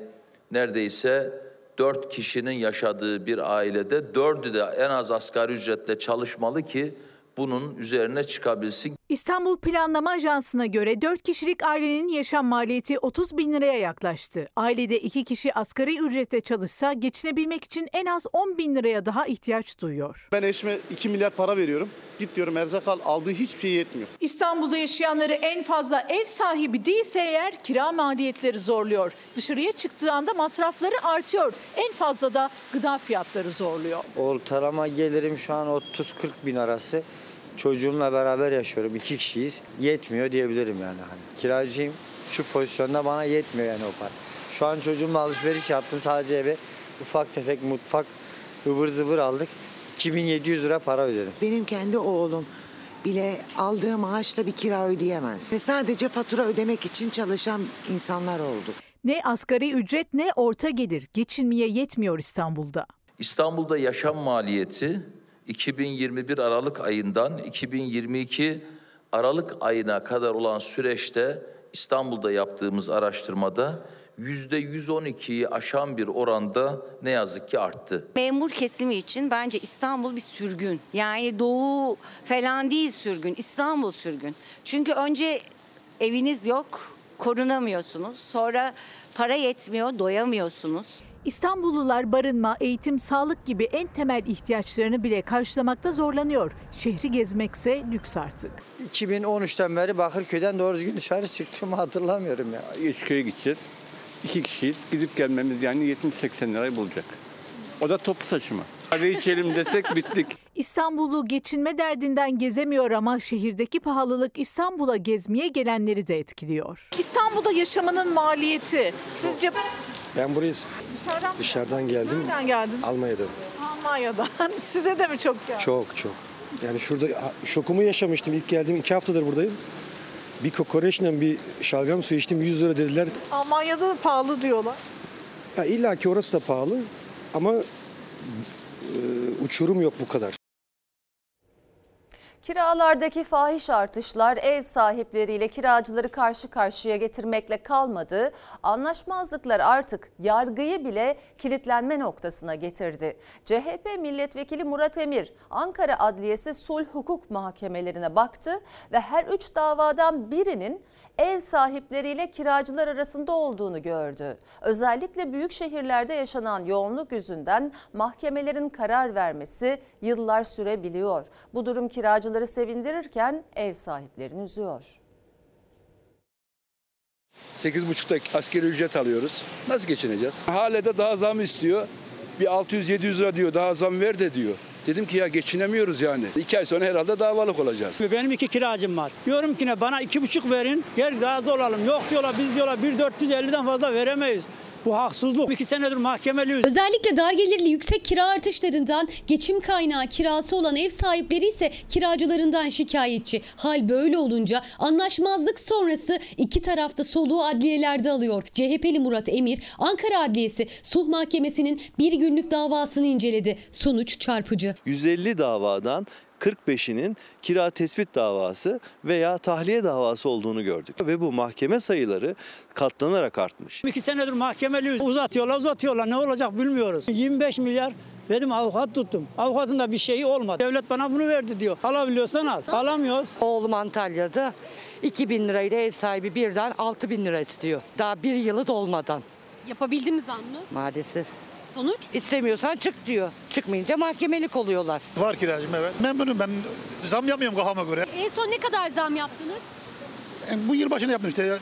neredeyse 4 kişinin yaşadığı bir ailede 4'ü de en az asgari ücretle çalışmalı ki bunun üzerine çıkabilsin. İstanbul Planlama Ajansı'na göre 4 kişilik ailenin yaşam maliyeti 30 bin liraya yaklaştı. Ailede 2 kişi asgari ücretle çalışsa geçinebilmek için en az 10 bin liraya daha ihtiyaç duyuyor. Ben eşime 2 milyar para veriyorum. Git diyorum erzak al. Aldığı hiçbir şey yetmiyor. İstanbul'da yaşayanları en fazla ev sahibi değilse eğer kira maliyetleri zorluyor. Dışarıya çıktığı anda masrafları artıyor. En fazla da gıda fiyatları zorluyor. Ortalama gelirim şu an 30-40 bin arası. Çocuğumla beraber yaşıyorum. iki kişiyiz. Yetmiyor diyebilirim yani. Hani kiracıyım. Şu pozisyonda bana yetmiyor yani o para. Şu an çocuğumla alışveriş yaptım. Sadece eve ufak tefek mutfak ıvır zıvır aldık. 2700 lira para ödedim. Benim kendi oğlum bile aldığı maaşla bir kira ödeyemez. Ve sadece fatura ödemek için çalışan insanlar oldu. Ne asgari ücret ne orta gelir geçinmeye yetmiyor İstanbul'da. İstanbul'da yaşam maliyeti 2021 Aralık ayından 2022 Aralık ayına kadar olan süreçte İstanbul'da yaptığımız araştırmada %112'yi aşan bir oranda ne yazık ki arttı. Memur kesimi için bence İstanbul bir sürgün. Yani doğu falan değil sürgün, İstanbul sürgün. Çünkü önce eviniz yok, korunamıyorsunuz. Sonra para yetmiyor, doyamıyorsunuz. İstanbullular barınma, eğitim, sağlık gibi en temel ihtiyaçlarını bile karşılamakta zorlanıyor. Şehri gezmekse lüks artık. 2013'ten beri Bakırköy'den doğru düzgün dışarı çıktığımı hatırlamıyorum ya. Üsköy'e gideceğiz. İki kişiyiz. Gidip gelmemiz yani 70-80 lirayı bulacak. O da toplu taşıma. Kahve içelim desek bittik. İstanbullu geçinme derdinden gezemiyor ama şehirdeki pahalılık İstanbul'a gezmeye gelenleri de etkiliyor. İstanbul'da yaşamanın maliyeti sizce Ben buraya dışarıdan dışarıdan geldim. Nereden geldin? Almanya'dan. Almanya'dan. Size de mi çok geldi? Çok çok. Yani şurada şokumu yaşamıştım. İlk geldiğim iki haftadır buradayım. Bir kokoreçle bir şalgam su içtim 100 lira dediler. Almanya'da da pahalı diyorlar. Ya illa ki orası da pahalı ama e, uçurum yok bu kadar. Kiralardaki fahiş artışlar ev sahipleriyle kiracıları karşı karşıya getirmekle kalmadı. Anlaşmazlıklar artık yargıyı bile kilitlenme noktasına getirdi. CHP milletvekili Murat Emir Ankara Adliyesi Sulh Hukuk Mahkemelerine baktı ve her üç davadan birinin ev sahipleriyle kiracılar arasında olduğunu gördü. Özellikle büyük şehirlerde yaşanan yoğunluk yüzünden mahkemelerin karar vermesi yıllar sürebiliyor. Bu durum kiracıları sevindirirken ev sahiplerini üzüyor. 8,5'ta askeri ücret alıyoruz. Nasıl geçineceğiz? Hale de daha zam istiyor. Bir 600-700 lira diyor daha zam ver de diyor. Dedim ki ya geçinemiyoruz yani. İki ay sonra herhalde davalık olacağız. Benim iki kiracım var. Diyorum ki ne bana iki buçuk verin gel razı olalım. Yok diyorlar biz diyorlar 1.450'den fazla veremeyiz. Bu haksızlık. İki senedir mahkemeliyiz. Özellikle dar gelirli yüksek kira artışlarından geçim kaynağı kirası olan ev sahipleri ise kiracılarından şikayetçi. Hal böyle olunca anlaşmazlık sonrası iki tarafta soluğu adliyelerde alıyor. CHP'li Murat Emir Ankara Adliyesi Sulh Mahkemesi'nin bir günlük davasını inceledi. Sonuç çarpıcı. 150 davadan 45'inin kira tespit davası veya tahliye davası olduğunu gördük. Ve bu mahkeme sayıları katlanarak artmış. İki senedir mahkemeliyiz. Uzatıyorlar uzatıyorlar ne olacak bilmiyoruz. 25 milyar Dedim avukat tuttum. Avukatın da bir şeyi olmadı. Devlet bana bunu verdi diyor. Alabiliyorsan al. Alamıyoruz. Oğlum Antalya'da 2 bin lirayla ev sahibi birden 6 bin lira istiyor. Daha bir yılı dolmadan Yapabildiğimiz zam mı? maalesef. Sonuç? İstemiyorsan çık diyor. Çıkmayınca mahkemelik oluyorlar. Var kiracım evet. Memnunum ben. Zam yapmıyorum kafama göre. En son ne kadar zam yaptınız? Yani bu yıl başına yaptım işte.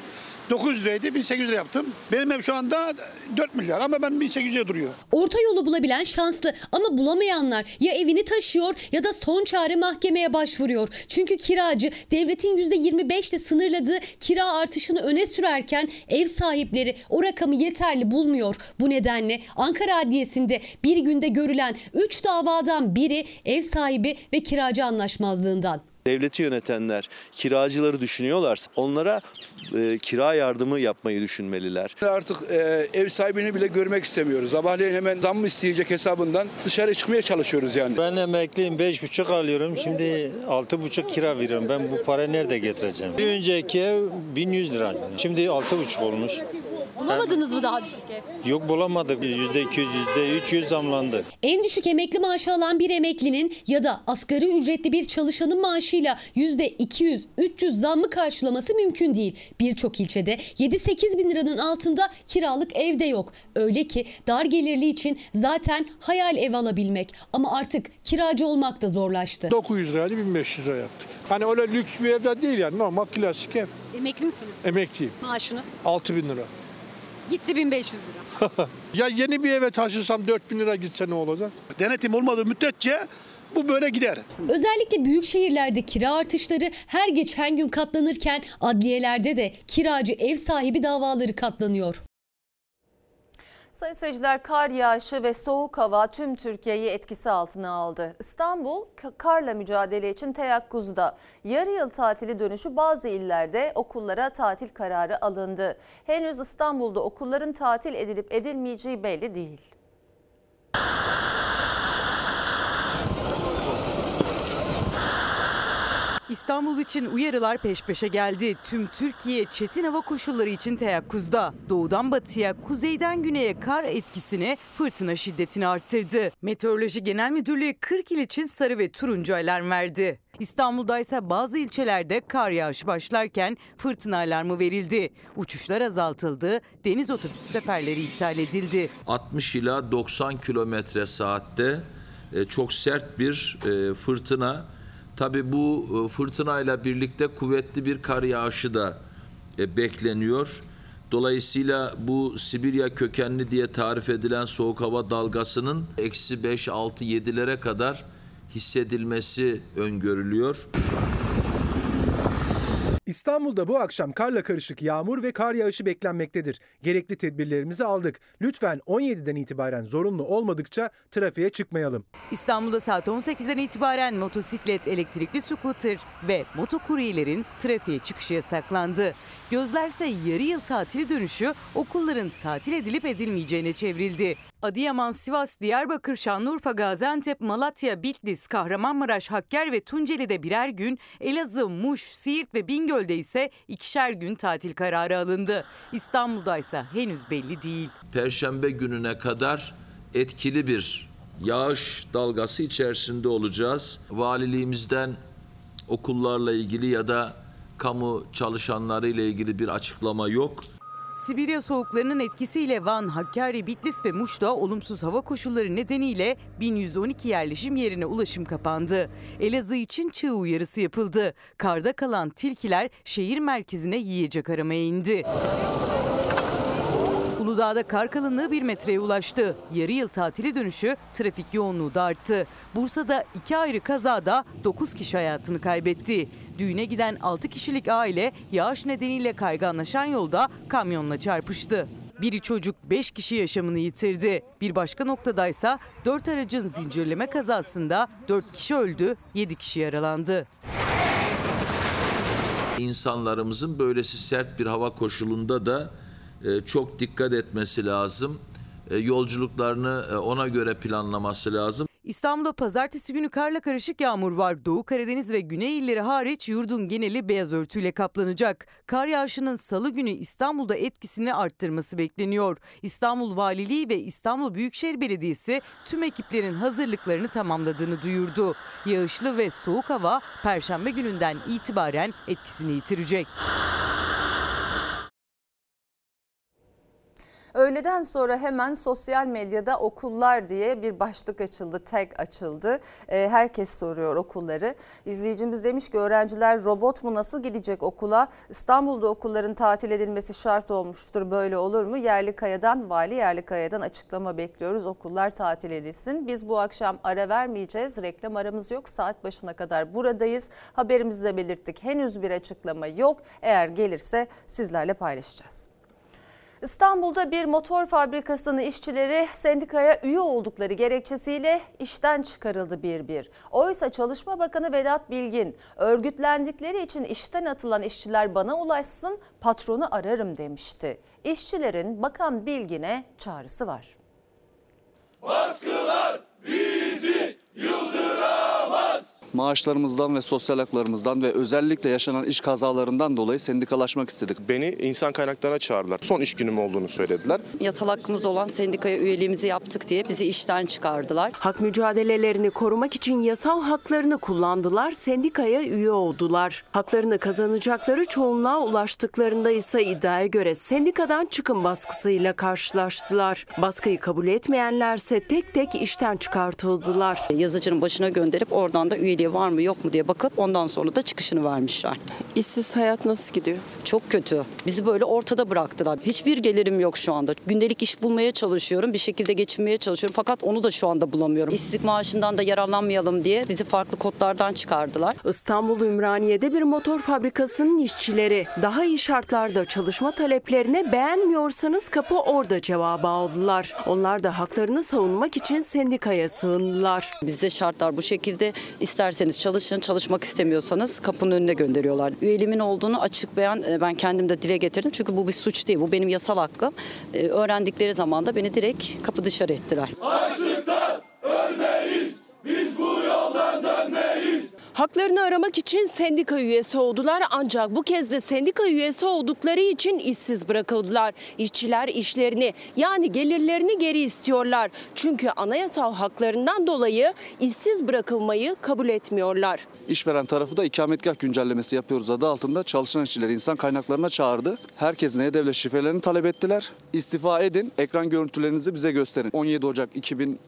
900 liraydı 1800 lira yaptım. Benim ev şu anda 4 milyar ama ben 1800'e duruyor. Orta yolu bulabilen şanslı ama bulamayanlar ya evini taşıyor ya da son çare mahkemeye başvuruyor. Çünkü kiracı devletin %25 ile sınırladığı kira artışını öne sürerken ev sahipleri o rakamı yeterli bulmuyor. Bu nedenle Ankara Adliyesi'nde bir günde görülen 3 davadan biri ev sahibi ve kiracı anlaşmazlığından. Devleti yönetenler kiracıları düşünüyorlarsa onlara e, kira yardımı yapmayı düşünmeliler. Artık e, ev sahibini bile görmek istemiyoruz. Sabahleyin hemen zam mı isteyecek hesabından dışarı çıkmaya çalışıyoruz yani. Ben emekliyim 5,5 alıyorum. Şimdi 6,5 kira veriyorum. Ben bu parayı nerede getireceğim? Bir önceki ev 1100 lira. Şimdi 6,5 olmuş. Bulamadınız mı daha düşük ev? Yok bulamadık. %200, %300 zamlandı. En düşük emekli maaşı alan bir emeklinin ya da asgari ücretli bir çalışanın maaşıyla %200-300 zammı karşılaması mümkün değil. Birçok ilçede 7-8 bin liranın altında kiralık evde yok. Öyle ki dar gelirli için zaten hayal ev alabilmek. Ama artık kiracı olmak da zorlaştı. 900 liraydı 1500 lira yaptık. Hani öyle lüks bir evde değil yani normal klasik ev. Emekli misiniz? Emekliyim. Maaşınız? 6000 lira. Gitti 1500 lira. ya yeni bir eve taşınsam 4000 lira gitse ne olacak? Denetim olmadığı müddetçe bu böyle gider. Özellikle büyük şehirlerde kira artışları her geçen gün katlanırken adliyelerde de kiracı ev sahibi davaları katlanıyor. Sayın seyirciler kar yağışı ve soğuk hava tüm Türkiye'yi etkisi altına aldı. İstanbul ka- karla mücadele için teyakkuzda. Yarı yıl tatili dönüşü bazı illerde okullara tatil kararı alındı. Henüz İstanbul'da okulların tatil edilip edilmeyeceği belli değil. İstanbul için uyarılar peş peşe geldi. Tüm Türkiye çetin hava koşulları için teyakkuzda. Doğudan batıya, kuzeyden güneye kar etkisini, fırtına şiddetini arttırdı. Meteoroloji Genel Müdürlüğü 40 il için sarı ve turuncu alarm verdi. İstanbul'da ise bazı ilçelerde kar yağışı başlarken fırtına alarmı verildi. Uçuşlar azaltıldı, deniz otobüs seferleri iptal edildi. 60 ila 90 kilometre saatte e, çok sert bir e, fırtına. Tabii bu e, fırtınayla birlikte kuvvetli bir kar yağışı da e, bekleniyor. Dolayısıyla bu Sibirya kökenli diye tarif edilen soğuk hava dalgasının eksi 5, 6, 7'lere kadar hissedilmesi öngörülüyor. İstanbul'da bu akşam karla karışık yağmur ve kar yağışı beklenmektedir. Gerekli tedbirlerimizi aldık. Lütfen 17'den itibaren zorunlu olmadıkça trafiğe çıkmayalım. İstanbul'da saat 18'den itibaren motosiklet, elektrikli scooter ve motokuryelerin trafiğe çıkışı yasaklandı. Gözlerse yarı yıl tatili dönüşü okulların tatil edilip edilmeyeceğine çevrildi. Adıyaman, Sivas, Diyarbakır, Şanlıurfa, Gaziantep, Malatya, Bitlis, Kahramanmaraş, Hakkari ve Tunceli'de birer gün, Elazığ, Muş, Siirt ve Bingöl'de ise ikişer gün tatil kararı alındı. İstanbul'da ise henüz belli değil. Perşembe gününe kadar etkili bir yağış dalgası içerisinde olacağız. Valiliğimizden okullarla ilgili ya da kamu çalışanları ile ilgili bir açıklama yok. Sibirya soğuklarının etkisiyle Van, Hakkari, Bitlis ve Muş'ta olumsuz hava koşulları nedeniyle 1112 yerleşim yerine ulaşım kapandı. Elazığ için çığ uyarısı yapıldı. Karda kalan tilkiler şehir merkezine yiyecek aramaya indi. Uludağ'da kar kalınlığı 1 metreye ulaştı. Yarı yıl tatili dönüşü trafik yoğunluğu da arttı. Bursa'da iki ayrı kazada 9 kişi hayatını kaybetti. Düğüne giden 6 kişilik aile yağış nedeniyle kayganlaşan yolda kamyonla çarpıştı. Biri çocuk 5 kişi yaşamını yitirdi. Bir başka noktadaysa 4 aracın zincirleme kazasında 4 kişi öldü, 7 kişi yaralandı. İnsanlarımızın böylesi sert bir hava koşulunda da e, çok dikkat etmesi lazım. E, Yolculuklarını e, ona göre planlaması lazım. İstanbul'da pazartesi günü karla karışık yağmur var. Doğu Karadeniz ve Güney illeri hariç yurdun geneli beyaz örtüyle kaplanacak. Kar yağışının salı günü İstanbul'da etkisini arttırması bekleniyor. İstanbul Valiliği ve İstanbul Büyükşehir Belediyesi tüm ekiplerin hazırlıklarını tamamladığını duyurdu. Yağışlı ve soğuk hava perşembe gününden itibaren etkisini yitirecek. Öğleden sonra hemen sosyal medyada okullar diye bir başlık açıldı, tag açıldı. Ee, herkes soruyor okulları. İzleyicimiz demiş ki öğrenciler robot mu nasıl gidecek okula? İstanbul'da okulların tatil edilmesi şart olmuştur. Böyle olur mu? Yerlikaya'dan, Vali Yerlikaya'dan açıklama bekliyoruz. Okullar tatil edilsin. Biz bu akşam ara vermeyeceğiz. Reklam aramız yok. Saat başına kadar buradayız. Haberimizde belirttik. Henüz bir açıklama yok. Eğer gelirse sizlerle paylaşacağız. İstanbul'da bir motor fabrikasının işçileri sendikaya üye oldukları gerekçesiyle işten çıkarıldı bir bir. Oysa Çalışma Bakanı Vedat Bilgin örgütlendikleri için işten atılan işçiler bana ulaşsın patronu ararım demişti. İşçilerin Bakan Bilgin'e çağrısı var. Baskılar bizi yıldıramaz. Maaşlarımızdan ve sosyal haklarımızdan ve özellikle yaşanan iş kazalarından dolayı sendikalaşmak istedik. Beni insan kaynaklarına çağırdılar. Son iş günüm olduğunu söylediler. Yasal hakkımız olan sendikaya üyeliğimizi yaptık diye bizi işten çıkardılar. Hak mücadelelerini korumak için yasal haklarını kullandılar, sendikaya üye oldular. Haklarını kazanacakları çoğunluğa ulaştıklarında ise iddiaya göre sendikadan çıkım baskısıyla karşılaştılar. Baskıyı kabul etmeyenlerse tek tek işten çıkartıldılar. Yazıcının başına gönderip oradan da üyeliği var mı yok mu diye bakıp ondan sonra da çıkışını vermişler. İşsiz hayat nasıl gidiyor? Çok kötü. Bizi böyle ortada bıraktılar. Hiçbir gelirim yok şu anda. Gündelik iş bulmaya çalışıyorum. Bir şekilde geçinmeye çalışıyorum. Fakat onu da şu anda bulamıyorum. İşsizlik maaşından da yararlanmayalım diye bizi farklı kodlardan çıkardılar. İstanbul Ümraniye'de bir motor fabrikasının işçileri daha iyi şartlarda çalışma taleplerine beğenmiyorsanız kapı orada cevabı aldılar. Onlar da haklarını savunmak için sendikaya sığındılar. Bizde şartlar bu şekilde. İsterseniz çalışın, çalışmak istemiyorsanız kapının önüne gönderiyorlar. Üyeliğimin olduğunu açık beyan e, ben kendim de dile getirdim. Çünkü bu bir suç değil. Bu benim yasal hakkım. E, Öğrendikleri zaman da beni direkt kapı dışarı ettiler. Açlıktan Haklarını aramak için sendika üyesi oldular ancak bu kez de sendika üyesi oldukları için işsiz bırakıldılar. İşçiler işlerini yani gelirlerini geri istiyorlar. Çünkü anayasal haklarından dolayı işsiz bırakılmayı kabul etmiyorlar. İşveren tarafı da ikametgah güncellemesi yapıyoruz adı altında çalışan işçileri insan kaynaklarına çağırdı. Herkesin E-Devlet şifrelerini talep ettiler. İstifa edin, ekran görüntülerinizi bize gösterin. 17 Ocak 2000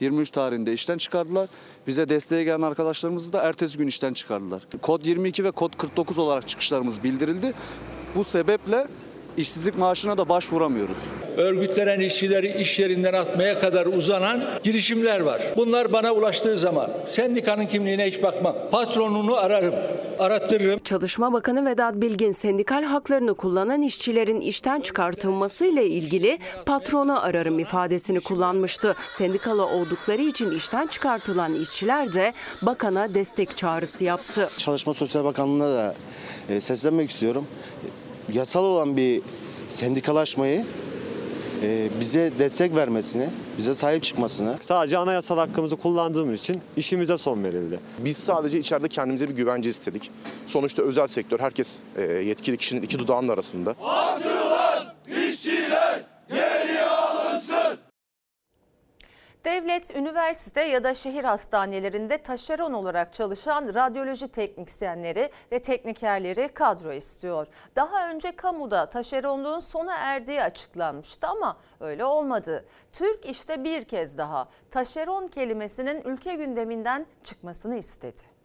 23 tarihinde işten çıkardılar. Bize desteğe gelen arkadaşlarımızı da ertesi gün işten çıkardılar. Kod 22 ve kod 49 olarak çıkışlarımız bildirildi. Bu sebeple işsizlik maaşına da başvuramıyoruz. Örgütlenen işçileri iş yerinden atmaya kadar uzanan girişimler var. Bunlar bana ulaştığı zaman sendikanın kimliğine hiç bakmam. Patronunu ararım, arattırırım. Çalışma Bakanı Vedat Bilgin sendikal haklarını kullanan işçilerin işten çıkartılmasıyla ilgili patronu ararım ifadesini kullanmıştı. Sendikalı oldukları için işten çıkartılan işçiler de bakana destek çağrısı yaptı. Çalışma Sosyal Bakanlığı'na da e, seslenmek istiyorum. Yasal olan bir sendikalaşmayı e, bize destek vermesini, bize sahip çıkmasını. Sadece anayasal hakkımızı kullandığımız için işimize son verildi. Biz sadece içeride kendimize bir güvence istedik. Sonuçta özel sektör, herkes e, yetkili kişinin iki dudağının arasında. Atılan işçiler alınsın. Devlet, üniversite ya da şehir hastanelerinde taşeron olarak çalışan radyoloji teknisyenleri ve teknikerleri kadro istiyor. Daha önce kamuda taşeronluğun sona erdiği açıklanmıştı ama öyle olmadı. Türk işte bir kez daha taşeron kelimesinin ülke gündeminden çıkmasını istedi.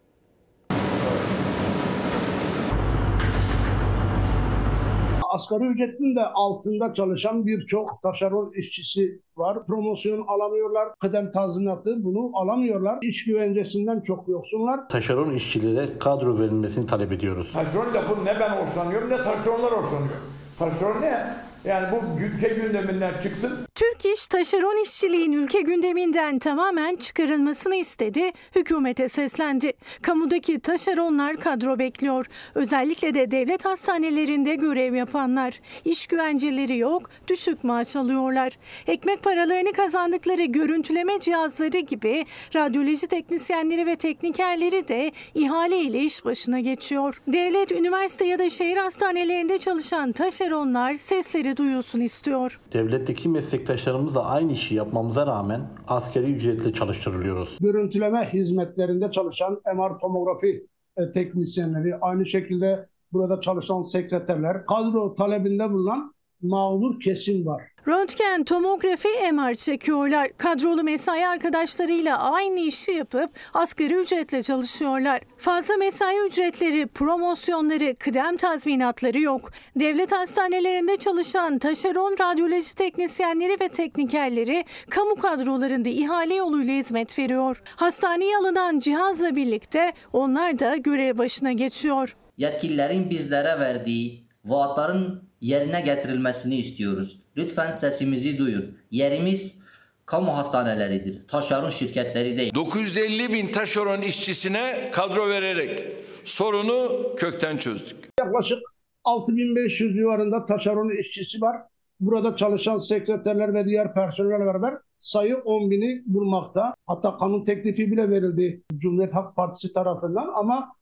Asgari ücretin de altında çalışan birçok taşeron işçisi var. Promosyon alamıyorlar. Kıdem tazminatı bunu alamıyorlar. İş güvencesinden çok yoksunlar. Taşeron işçilere kadro verilmesini talep ediyoruz. Taşeron lafını ne ben hoşlanıyorum ne taşeronlar hoşlanıyor. Taşeron ne? Yani bu ülke gündeminden çıksın. Türk İş taşeron işçiliğin ülke gündeminden tamamen çıkarılmasını istedi, hükümete seslendi. Kamudaki taşeronlar kadro bekliyor. Özellikle de devlet hastanelerinde görev yapanlar. İş güvenceleri yok, düşük maaş alıyorlar. Ekmek paralarını kazandıkları görüntüleme cihazları gibi radyoloji teknisyenleri ve teknikerleri de ihale ile iş başına geçiyor. Devlet, üniversite ya da şehir hastanelerinde çalışan taşeronlar sesleri duyulsun istiyor. Devletteki meslektaşlarımızla aynı işi yapmamıza rağmen askeri ücretle çalıştırılıyoruz. Görüntüleme hizmetlerinde çalışan MR tomografi e, teknisyenleri, aynı şekilde burada çalışan sekreterler, kadro talebinde bulunan mağdur kesim var. Röntgen, tomografi, MR çekiyorlar. Kadrolu mesai arkadaşlarıyla aynı işi yapıp asgari ücretle çalışıyorlar. Fazla mesai ücretleri, promosyonları, kıdem tazminatları yok. Devlet hastanelerinde çalışan taşeron radyoloji teknisyenleri ve teknikerleri kamu kadrolarında ihale yoluyla hizmet veriyor. Hastaneye alınan cihazla birlikte onlar da görev başına geçiyor. yetkililerin bizlere verdiği vaatların yerine getirilmesini istiyoruz. Lütfen sesimizi duyun. Yerimiz kamu hastaneleridir. Taşeron şirketleri değil. 950 bin taşeron işçisine kadro vererek sorunu kökten çözdük. Yaklaşık 6500 civarında taşeron işçisi var. Burada çalışan sekreterler ve diğer personeller beraber sayı 10 bini bulmakta. Hatta kanun teklifi bile verildi Cumhuriyet Halk Partisi tarafından ama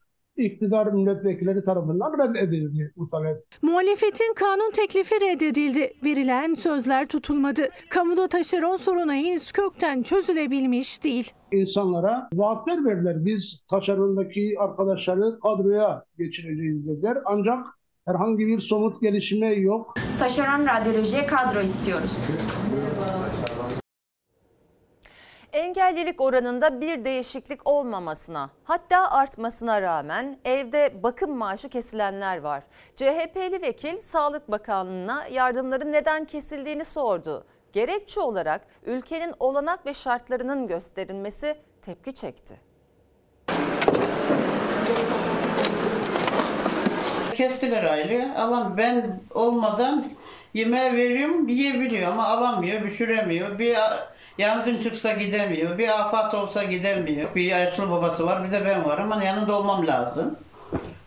iktidar milletvekilleri tarafından reddedildi bu talep. Muhalefetin kanun teklifi reddedildi. Verilen sözler tutulmadı. Kamuda taşeron sorunu henüz kökten çözülebilmiş değil. İnsanlara vaatler verdiler. Biz taşerondaki arkadaşları kadroya geçireceğiz dediler. Ancak herhangi bir somut gelişme yok. Taşeron radyolojiye kadro istiyoruz. Engellilik oranında bir değişiklik olmamasına hatta artmasına rağmen evde bakım maaşı kesilenler var. CHP'li vekil Sağlık Bakanlığı'na yardımların neden kesildiğini sordu. Gerekçe olarak ülkenin olanak ve şartlarının gösterilmesi tepki çekti. Kestiler aile. Alan ben olmadan yemeğe veriyorum yiyebiliyor ama alamıyor, düşüremiyor. Bir yangın çıksa gidemiyor, bir afat olsa gidemiyor. Bir yaşlı babası var, bir de ben varım ama yanında olmam lazım.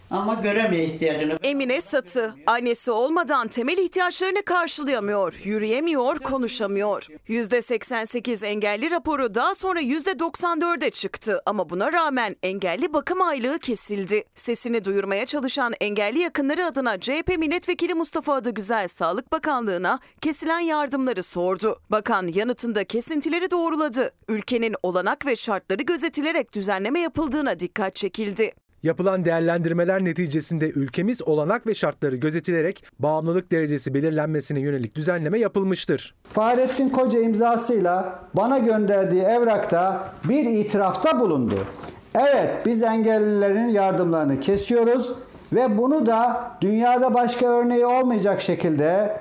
Ama göremiyor ihtiyacını. Emine Satı, annesi olmadan temel ihtiyaçlarını karşılayamıyor, yürüyemiyor, konuşamıyor. %88 engelli raporu daha sonra %94'e çıktı ama buna rağmen engelli bakım aylığı kesildi. Sesini duyurmaya çalışan engelli yakınları adına CHP milletvekili Mustafa Adıgüzel Sağlık Bakanlığı'na kesilen yardımları sordu. Bakan yanıtında kesintileri doğruladı. Ülkenin olanak ve şartları gözetilerek düzenleme yapıldığına dikkat çekildi. Yapılan değerlendirmeler neticesinde ülkemiz olanak ve şartları gözetilerek bağımlılık derecesi belirlenmesine yönelik düzenleme yapılmıştır. Fahrettin Koca imzasıyla bana gönderdiği evrakta bir itirafta bulundu. Evet biz engellilerin yardımlarını kesiyoruz ve bunu da dünyada başka örneği olmayacak şekilde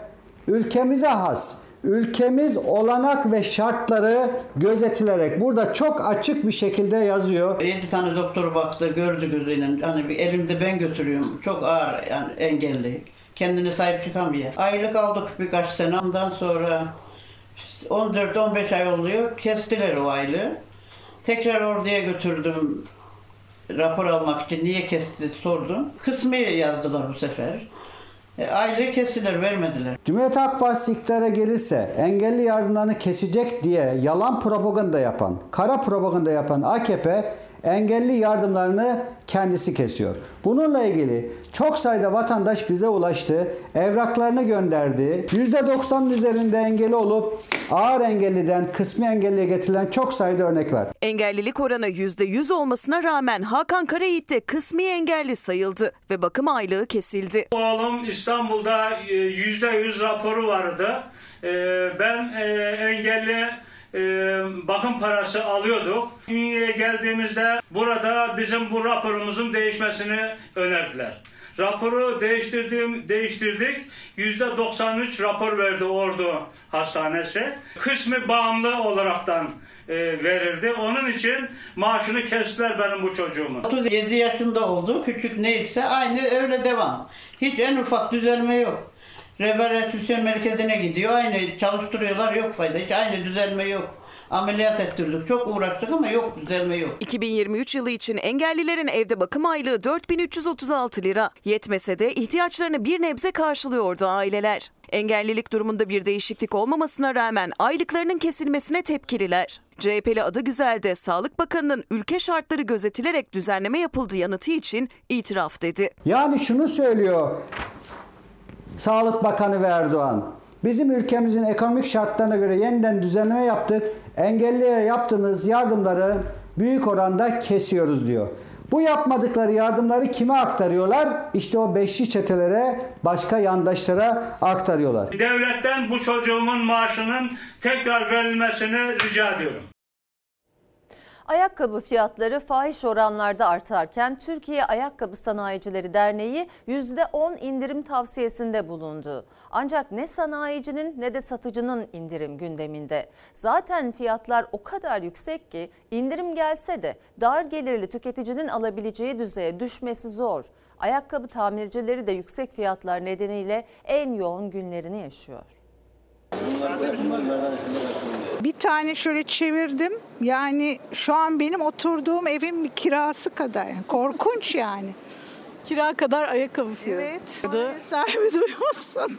ülkemize has ülkemiz olanak ve şartları gözetilerek burada çok açık bir şekilde yazıyor. 7 tane doktor baktı gördü gözüyle. Hani bir elimde ben götürüyorum. Çok ağır yani engelli. Kendine sahip çıkamıyor. Aylık aldık birkaç sene. Ondan sonra 14-15 ay oluyor. Kestiler o aylığı. Tekrar orduya götürdüm rapor almak için. Niye kesti sordum. Kısmı yazdılar bu sefer. E, aylığı kestiler, vermediler. Cumhuriyet Halk Partisi iktidara gelirse engelli yardımlarını kesecek diye yalan propaganda yapan, kara propaganda yapan AKP engelli yardımlarını kendisi kesiyor. Bununla ilgili çok sayıda vatandaş bize ulaştı, evraklarını gönderdi. %90'ın üzerinde engelli olup ağır engelliden kısmi engelliye getirilen çok sayıda örnek var. Engellilik oranı %100 olmasına rağmen Hakan Karayiğit de kısmi engelli sayıldı ve bakım aylığı kesildi. Oğlum İstanbul'da %100 raporu vardı. Ben engelli bakım parası alıyorduk. Ünye'ye geldiğimizde burada bizim bu raporumuzun değişmesini önerdiler. Raporu değiştirdim, değiştirdik. Yüzde 93 rapor verdi Ordu Hastanesi. Kısmı bağımlı olaraktan e, verirdi. Onun için maaşını kestiler benim bu çocuğumun. 37 yaşında oldu. Küçük neyse aynı öyle devam. Hiç en ufak düzelme yok. Rehabilitasyon merkezine gidiyor. Aynı çalıştırıyorlar yok fayda. Hiç aynı düzelme yok. Ameliyat ettirdik. Çok uğraştık ama yok düzelme yok. 2023 yılı için engellilerin evde bakım aylığı 4336 lira. Yetmese de ihtiyaçlarını bir nebze karşılıyordu aileler. Engellilik durumunda bir değişiklik olmamasına rağmen aylıklarının kesilmesine tepkililer. CHP'li adı güzelde Sağlık Bakanı'nın ülke şartları gözetilerek düzenleme yapıldığı yanıtı için itiraf dedi. Yani şunu söylüyor Sağlık Bakanı ve Erdoğan. Bizim ülkemizin ekonomik şartlarına göre yeniden düzenleme yaptık. Engellilere yaptığımız yardımları büyük oranda kesiyoruz diyor. Bu yapmadıkları yardımları kime aktarıyorlar? İşte o beşli çetelere, başka yandaşlara aktarıyorlar. Devletten bu çocuğumun maaşının tekrar verilmesini rica ediyorum. Ayakkabı fiyatları fahiş oranlarda artarken Türkiye Ayakkabı Sanayicileri Derneği %10 indirim tavsiyesinde bulundu. Ancak ne sanayicinin ne de satıcının indirim gündeminde. Zaten fiyatlar o kadar yüksek ki indirim gelse de dar gelirli tüketicinin alabileceği düzeye düşmesi zor. Ayakkabı tamircileri de yüksek fiyatlar nedeniyle en yoğun günlerini yaşıyor. Bir tane şöyle çevirdim. Yani şu an benim oturduğum evin bir kirası kadar. Korkunç yani. Kira kadar ayakkabı fiyatı. Evet. Sahibi duymasın.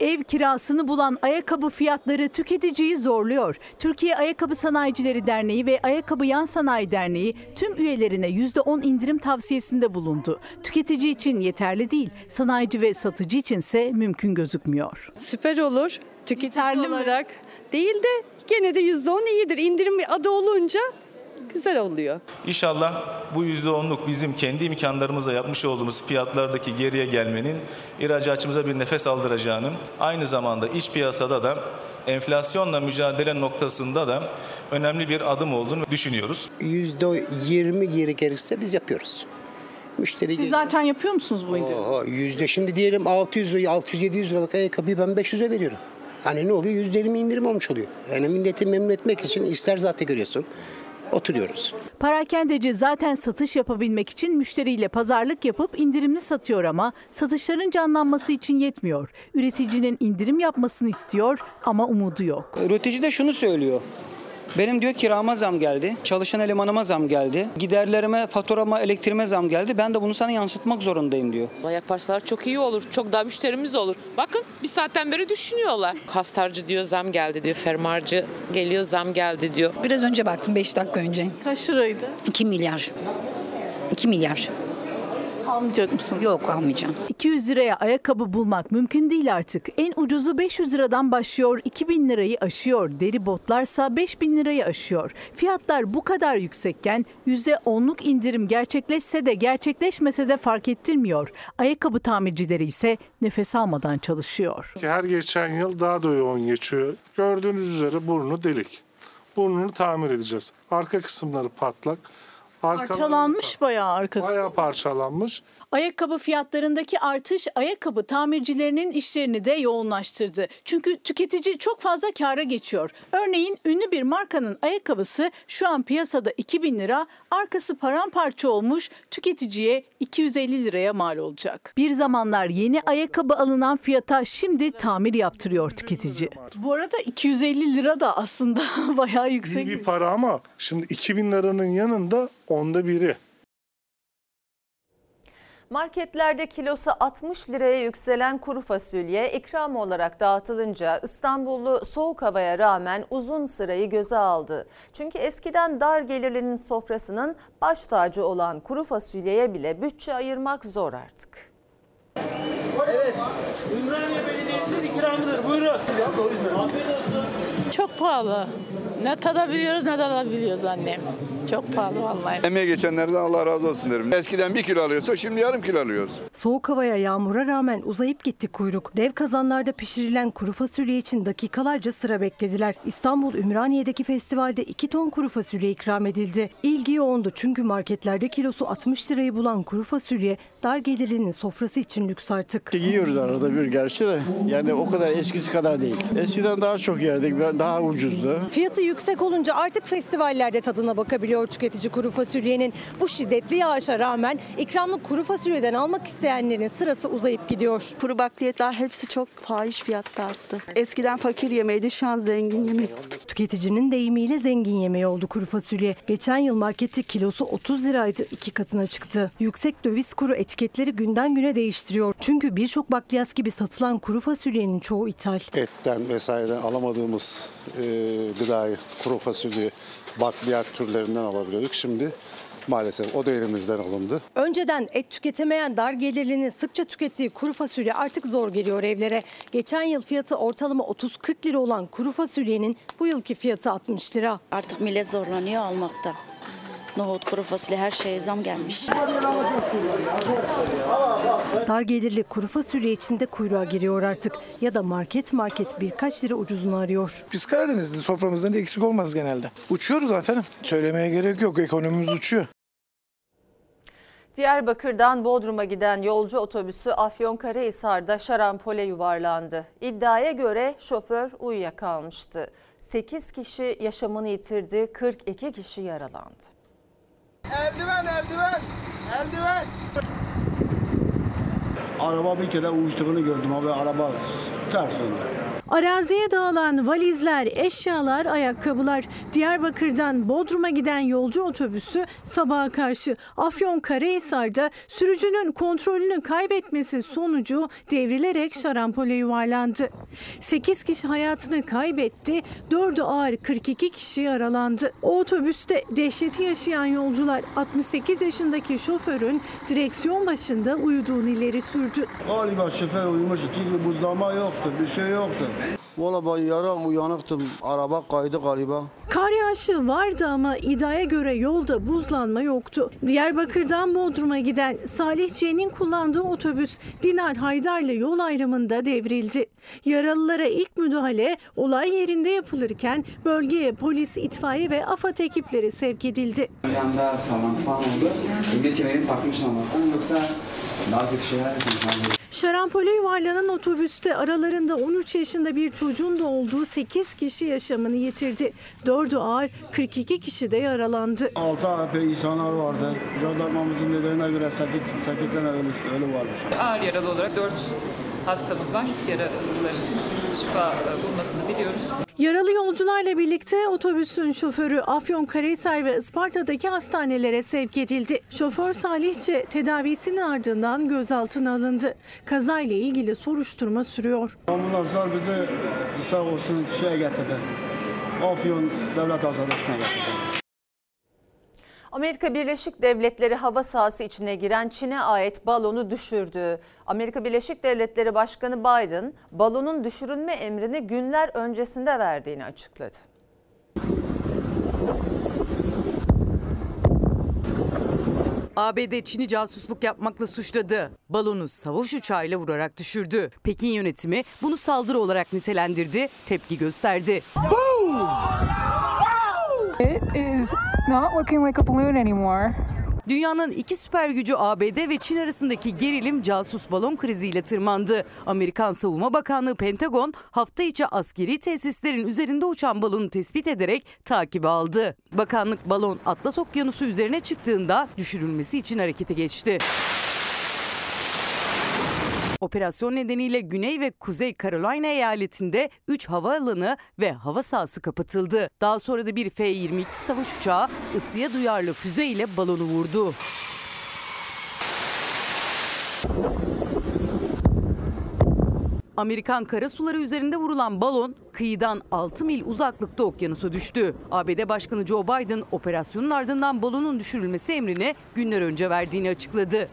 Ev kirasını bulan ayakkabı fiyatları tüketiciyi zorluyor. Türkiye Ayakkabı Sanayicileri Derneği ve Ayakkabı Yan Sanayi Derneği tüm üyelerine %10 indirim tavsiyesinde bulundu. Tüketici için yeterli değil, sanayici ve satıcı içinse mümkün gözükmüyor. Süper olur. Tüketici olarak değil de gene de %10 iyidir. İndirim adı olunca güzel oluyor. İnşallah bu %10'luk bizim kendi imkanlarımızla yapmış olduğumuz fiyatlardaki geriye gelmenin ihracatçımıza bir nefes aldıracağını, aynı zamanda iç piyasada da enflasyonla mücadele noktasında da önemli bir adım olduğunu düşünüyoruz. %20 geri gelirse biz yapıyoruz. Müşteri Siz zaten yapıyor musunuz bu indirimi? Oho, yüzde şimdi diyelim 600 lira, 600-700 liralık ayakkabıyı ben 500'e veriyorum. Hani ne oluyor? %20 indirim olmuş oluyor. Yani milleti memnun etmek için ister zaten görüyorsun. Oturuyoruz. Parakendeci zaten satış yapabilmek için müşteriyle pazarlık yapıp indirimli satıyor ama satışların canlanması için yetmiyor. Üreticinin indirim yapmasını istiyor ama umudu yok. Üretici de şunu söylüyor. Benim diyor kirama zam geldi, çalışan elemanıma zam geldi, giderlerime, faturama, elektriğime zam geldi. Ben de bunu sana yansıtmak zorundayım diyor. Yaparsalar çok iyi olur. Çok daha müşterimiz olur. Bakın bir saatten beri düşünüyorlar. Kastarcı diyor zam geldi diyor. Fermarcı geliyor zam geldi diyor. Biraz önce baktım 5 dakika önce. Kaç liraydı? 2 milyar. 2 milyar. Almayacak mısın? Yok almayacağım. 200 liraya ayakkabı bulmak mümkün değil artık. En ucuzu 500 liradan başlıyor, 2000 lirayı aşıyor. Deri botlarsa 5000 lirayı aşıyor. Fiyatlar bu kadar yüksekken %10'luk indirim gerçekleşse de gerçekleşmese de fark ettirmiyor. Ayakkabı tamircileri ise nefes almadan çalışıyor. Her geçen yıl daha da yoğun geçiyor. Gördüğünüz üzere burnu delik. Burnunu tamir edeceğiz. Arka kısımları patlak. Parçalanmış bayağı arkası. Bayağı parçalanmış. Ayakkabı fiyatlarındaki artış ayakkabı tamircilerinin işlerini de yoğunlaştırdı. Çünkü tüketici çok fazla kâra geçiyor. Örneğin ünlü bir markanın ayakkabısı şu an piyasada 2000 lira, arkası paramparça olmuş tüketiciye 250 liraya mal olacak. Bir zamanlar yeni ayakkabı alınan fiyata şimdi tamir yaptırıyor tüketici. Bu arada 250 lira da aslında bayağı yüksek. İyi bir para ama şimdi 2000 liranın yanında onda biri. Marketlerde kilosu 60 liraya yükselen kuru fasulye ikram olarak dağıtılınca İstanbullu soğuk havaya rağmen uzun sırayı göze aldı. Çünkü eskiden dar gelirlinin sofrasının baş tacı olan kuru fasulyeye bile bütçe ayırmak zor artık. Evet. Ümraniye Belediyesi'nin ikramıdır. Buyurun. Çok pahalı. Ne tadabiliyoruz ne de alabiliyoruz annem. Çok pahalı vallahi. Emeğe geçenlerden Allah razı olsun derim. Eskiden bir kilo alıyorsa şimdi yarım kilo alıyoruz. Soğuk havaya yağmura rağmen uzayıp gitti kuyruk. Dev kazanlarda pişirilen kuru fasulye için dakikalarca sıra beklediler. İstanbul Ümraniye'deki festivalde 2 ton kuru fasulye ikram edildi. İlgi yoğundu çünkü marketlerde kilosu 60 lirayı bulan kuru fasulye dar gelirlinin sofrası için lüks artık. Yiyoruz arada bir gerçi de yani o kadar eskisi kadar değil. Eskiden daha çok yerdik, daha ucuzdu. Fiyatı yüksek olunca artık festivallerde tadına bakabiliyor tüketici kuru fasulyenin. Bu şiddetli yağışa rağmen ikramlık kuru fasulyeden almak isteyenlerin sırası uzayıp gidiyor. Kuru bakliyatlar hepsi çok fahiş fiyatta arttı. Eskiden fakir yemeğiydi şu an zengin yemek oldu. Tüketicinin deyimiyle zengin yemeği oldu kuru fasulye. Geçen yıl markette kilosu 30 liraydı iki katına çıktı. Yüksek döviz kuru etiketleri günden güne değiştiriyor. Çünkü birçok bakliyat gibi satılan kuru fasulyenin çoğu ithal. Etten vesaireden alamadığımız e, gıdayı, kuru fasulye, bakliyat türlerinden alabiliyorduk. Şimdi maalesef o da elimizden alındı. Önceden et tüketemeyen dar gelirlinin sıkça tükettiği kuru fasulye artık zor geliyor evlere. Geçen yıl fiyatı ortalama 30-40 lira olan kuru fasulyenin bu yılki fiyatı 60 lira. Artık millet zorlanıyor almakta. Nohut, kuru fasulye her şeye zam gelmiş. Dar gelirli kuru fasulye için de kuyruğa giriyor artık. Ya da market market birkaç lira ucuzunu arıyor. Biz Karadenizli soframızdan da eksik olmaz genelde. Uçuyoruz efendim. Söylemeye gerek yok. Ekonomimiz uçuyor. Diyarbakır'dan Bodrum'a giden yolcu otobüsü Afyonkarahisar'da şarampole yuvarlandı. İddiaya göre şoför uyuyakalmıştı. 8 kişi yaşamını yitirdi, 42 kişi yaralandı. Eldiven, eldiven, eldiven. Araba bir kere uçtuğunu gördüm abi araba ters döndü. Araziye dağılan valizler, eşyalar, ayakkabılar. Diyarbakır'dan Bodrum'a giden yolcu otobüsü sabaha karşı Afyonkarahisar'da sürücünün kontrolünü kaybetmesi sonucu devrilerek şarampole yuvarlandı. 8 kişi hayatını kaybetti, 4'ü ağır 42 kişi yaralandı. O otobüste dehşeti yaşayan yolcular 68 yaşındaki şoförün direksiyon başında uyuduğunu ileri sürdü. Galiba şoför uyumuş çünkü buzlama yoktu bir şey yoktu. Valla ben yarım uyanıktım araba kaydı galiba. Kar yağışı vardı ama iddiaya göre yolda buzlanma yoktu. Diyarbakır'dan Bodrum'a giden Salih C'nin kullandığı otobüs Dinar Haydar'la yol ayrımında devrildi. Yaralılara ilk müdahale olay yerinde yapılırken bölgeye polis, itfaiye ve AFAD ekipleri sevk edildi. Bir anda sallantı falan oldu. Emniyet kemerini takmışım Allah'tan yoksa daha kötü şeyler. Şarampole yuvarlanan otobüste aralarında 13 yaşında bir çocuğun da olduğu 8 kişi yaşamını yitirdi. 4'ü ağır, 42 kişi de yaralandı. Altta epey insanlar vardı. Jandarmamızın dediğine göre 8, 8 tane ölü, ölü varmış. Ağır yaralı olarak 4 hastamız var. Yaralılarımızın şifa bulmasını diliyoruz. Yaralı yolcularla birlikte otobüsün şoförü Afyonkarahisar ve Isparta'daki hastanelere sevk edildi. Şoför Salihçe tedavisinin ardından gözaltına alındı. Kazayla ilgili soruşturma sürüyor. Ambulanslar bizi sağ olsun şeye getirdi. Afyon Devlet Hastanesi'ne getirdi. Amerika Birleşik Devletleri hava sahası içine giren Çin'e ait balonu düşürdü. Amerika Birleşik Devletleri Başkanı Biden balonun düşürülme emrini günler öncesinde verdiğini açıkladı. ABD Çin'i casusluk yapmakla suçladı. Balonu savaş uçağıyla vurarak düşürdü. Pekin yönetimi bunu saldırı olarak nitelendirdi, tepki gösterdi. It is not looking like a balloon anymore. Dünyanın iki süper gücü ABD ve Çin arasındaki gerilim casus balon kriziyle tırmandı. Amerikan Savunma Bakanlığı Pentagon hafta içi askeri tesislerin üzerinde uçan balonu tespit ederek takibe aldı. Bakanlık balon Atlas Okyanusu üzerine çıktığında düşürülmesi için harekete geçti. Operasyon nedeniyle Güney ve Kuzey Carolina eyaletinde 3 havaalanı ve hava sahası kapatıldı. Daha sonra da bir F-22 savaş uçağı ısıya duyarlı füze ile balonu vurdu. Amerikan karasuları üzerinde vurulan balon kıyıdan 6 mil uzaklıkta okyanusa düştü. ABD Başkanı Joe Biden operasyonun ardından balonun düşürülmesi emrini günler önce verdiğini açıkladı.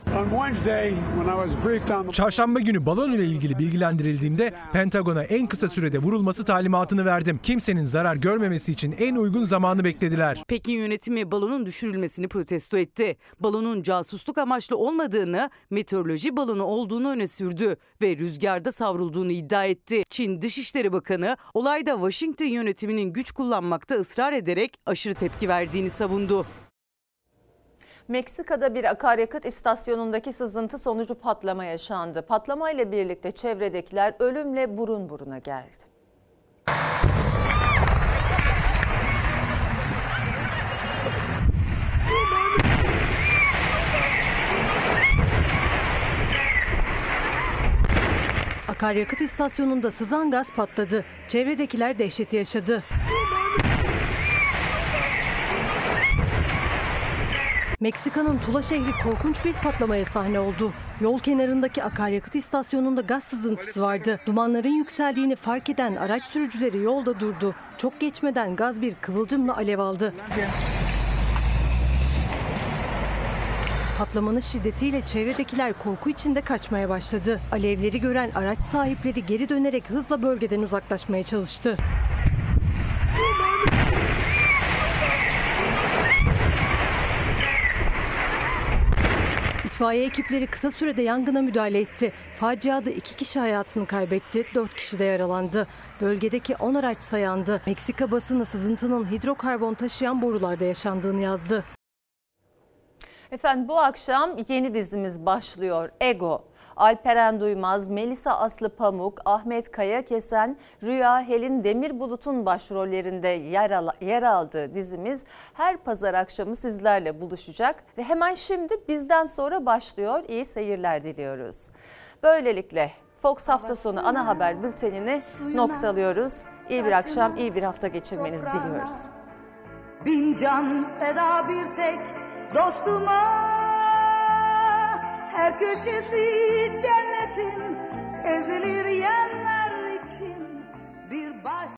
Çarşamba günü balon ile ilgili bilgilendirildiğimde Pentagon'a en kısa sürede vurulması talimatını verdim. Kimsenin zarar görmemesi için en uygun zamanı beklediler. Pekin yönetimi balonun düşürülmesini protesto etti. Balonun casusluk amaçlı olmadığını, meteoroloji balonu olduğunu öne sürdü ve rüzgarda savrulduğunu iddia etti. Çin Dışişleri Bakanı olayda Washington yönetiminin güç kullanmakta ısrar ederek aşırı tepki verdiğini savundu. Meksika'da bir akaryakıt istasyonundaki sızıntı sonucu patlama yaşandı. Patlama ile birlikte çevredekiler ölümle burun buruna geldi. Akaryakıt istasyonunda sızan gaz patladı. Çevredekiler dehşet yaşadı. Meksika'nın Tula şehri korkunç bir patlamaya sahne oldu. Yol kenarındaki akaryakıt istasyonunda gaz sızıntısı vardı. Dumanların yükseldiğini fark eden araç sürücüleri yolda durdu. Çok geçmeden gaz bir kıvılcımla alev aldı. Patlamanın şiddetiyle çevredekiler korku içinde kaçmaya başladı. Alevleri gören araç sahipleri geri dönerek hızla bölgeden uzaklaşmaya çalıştı. İtfaiye ekipleri kısa sürede yangına müdahale etti. Faciada iki kişi hayatını kaybetti, dört kişi de yaralandı. Bölgedeki 10 araç sayandı. Meksika basını sızıntının hidrokarbon taşıyan borularda yaşandığını yazdı. Efendim bu akşam yeni dizimiz başlıyor. Ego. Alperen Duymaz, Melisa Aslı Pamuk, Ahmet Kaya Kesen, Rüya Helin Demirbulut'un başrollerinde yer, al- yer aldığı dizimiz her pazar akşamı sizlerle buluşacak ve hemen şimdi bizden sonra başlıyor. İyi seyirler diliyoruz. Böylelikle Fox hafta sonu ana haber bültenini noktalıyoruz. İyi bir akşam, iyi bir hafta geçirmenizi diliyoruz. Bin can feda bir tek Dostuma her köşesi cennetin ezilir yanlar için bir baş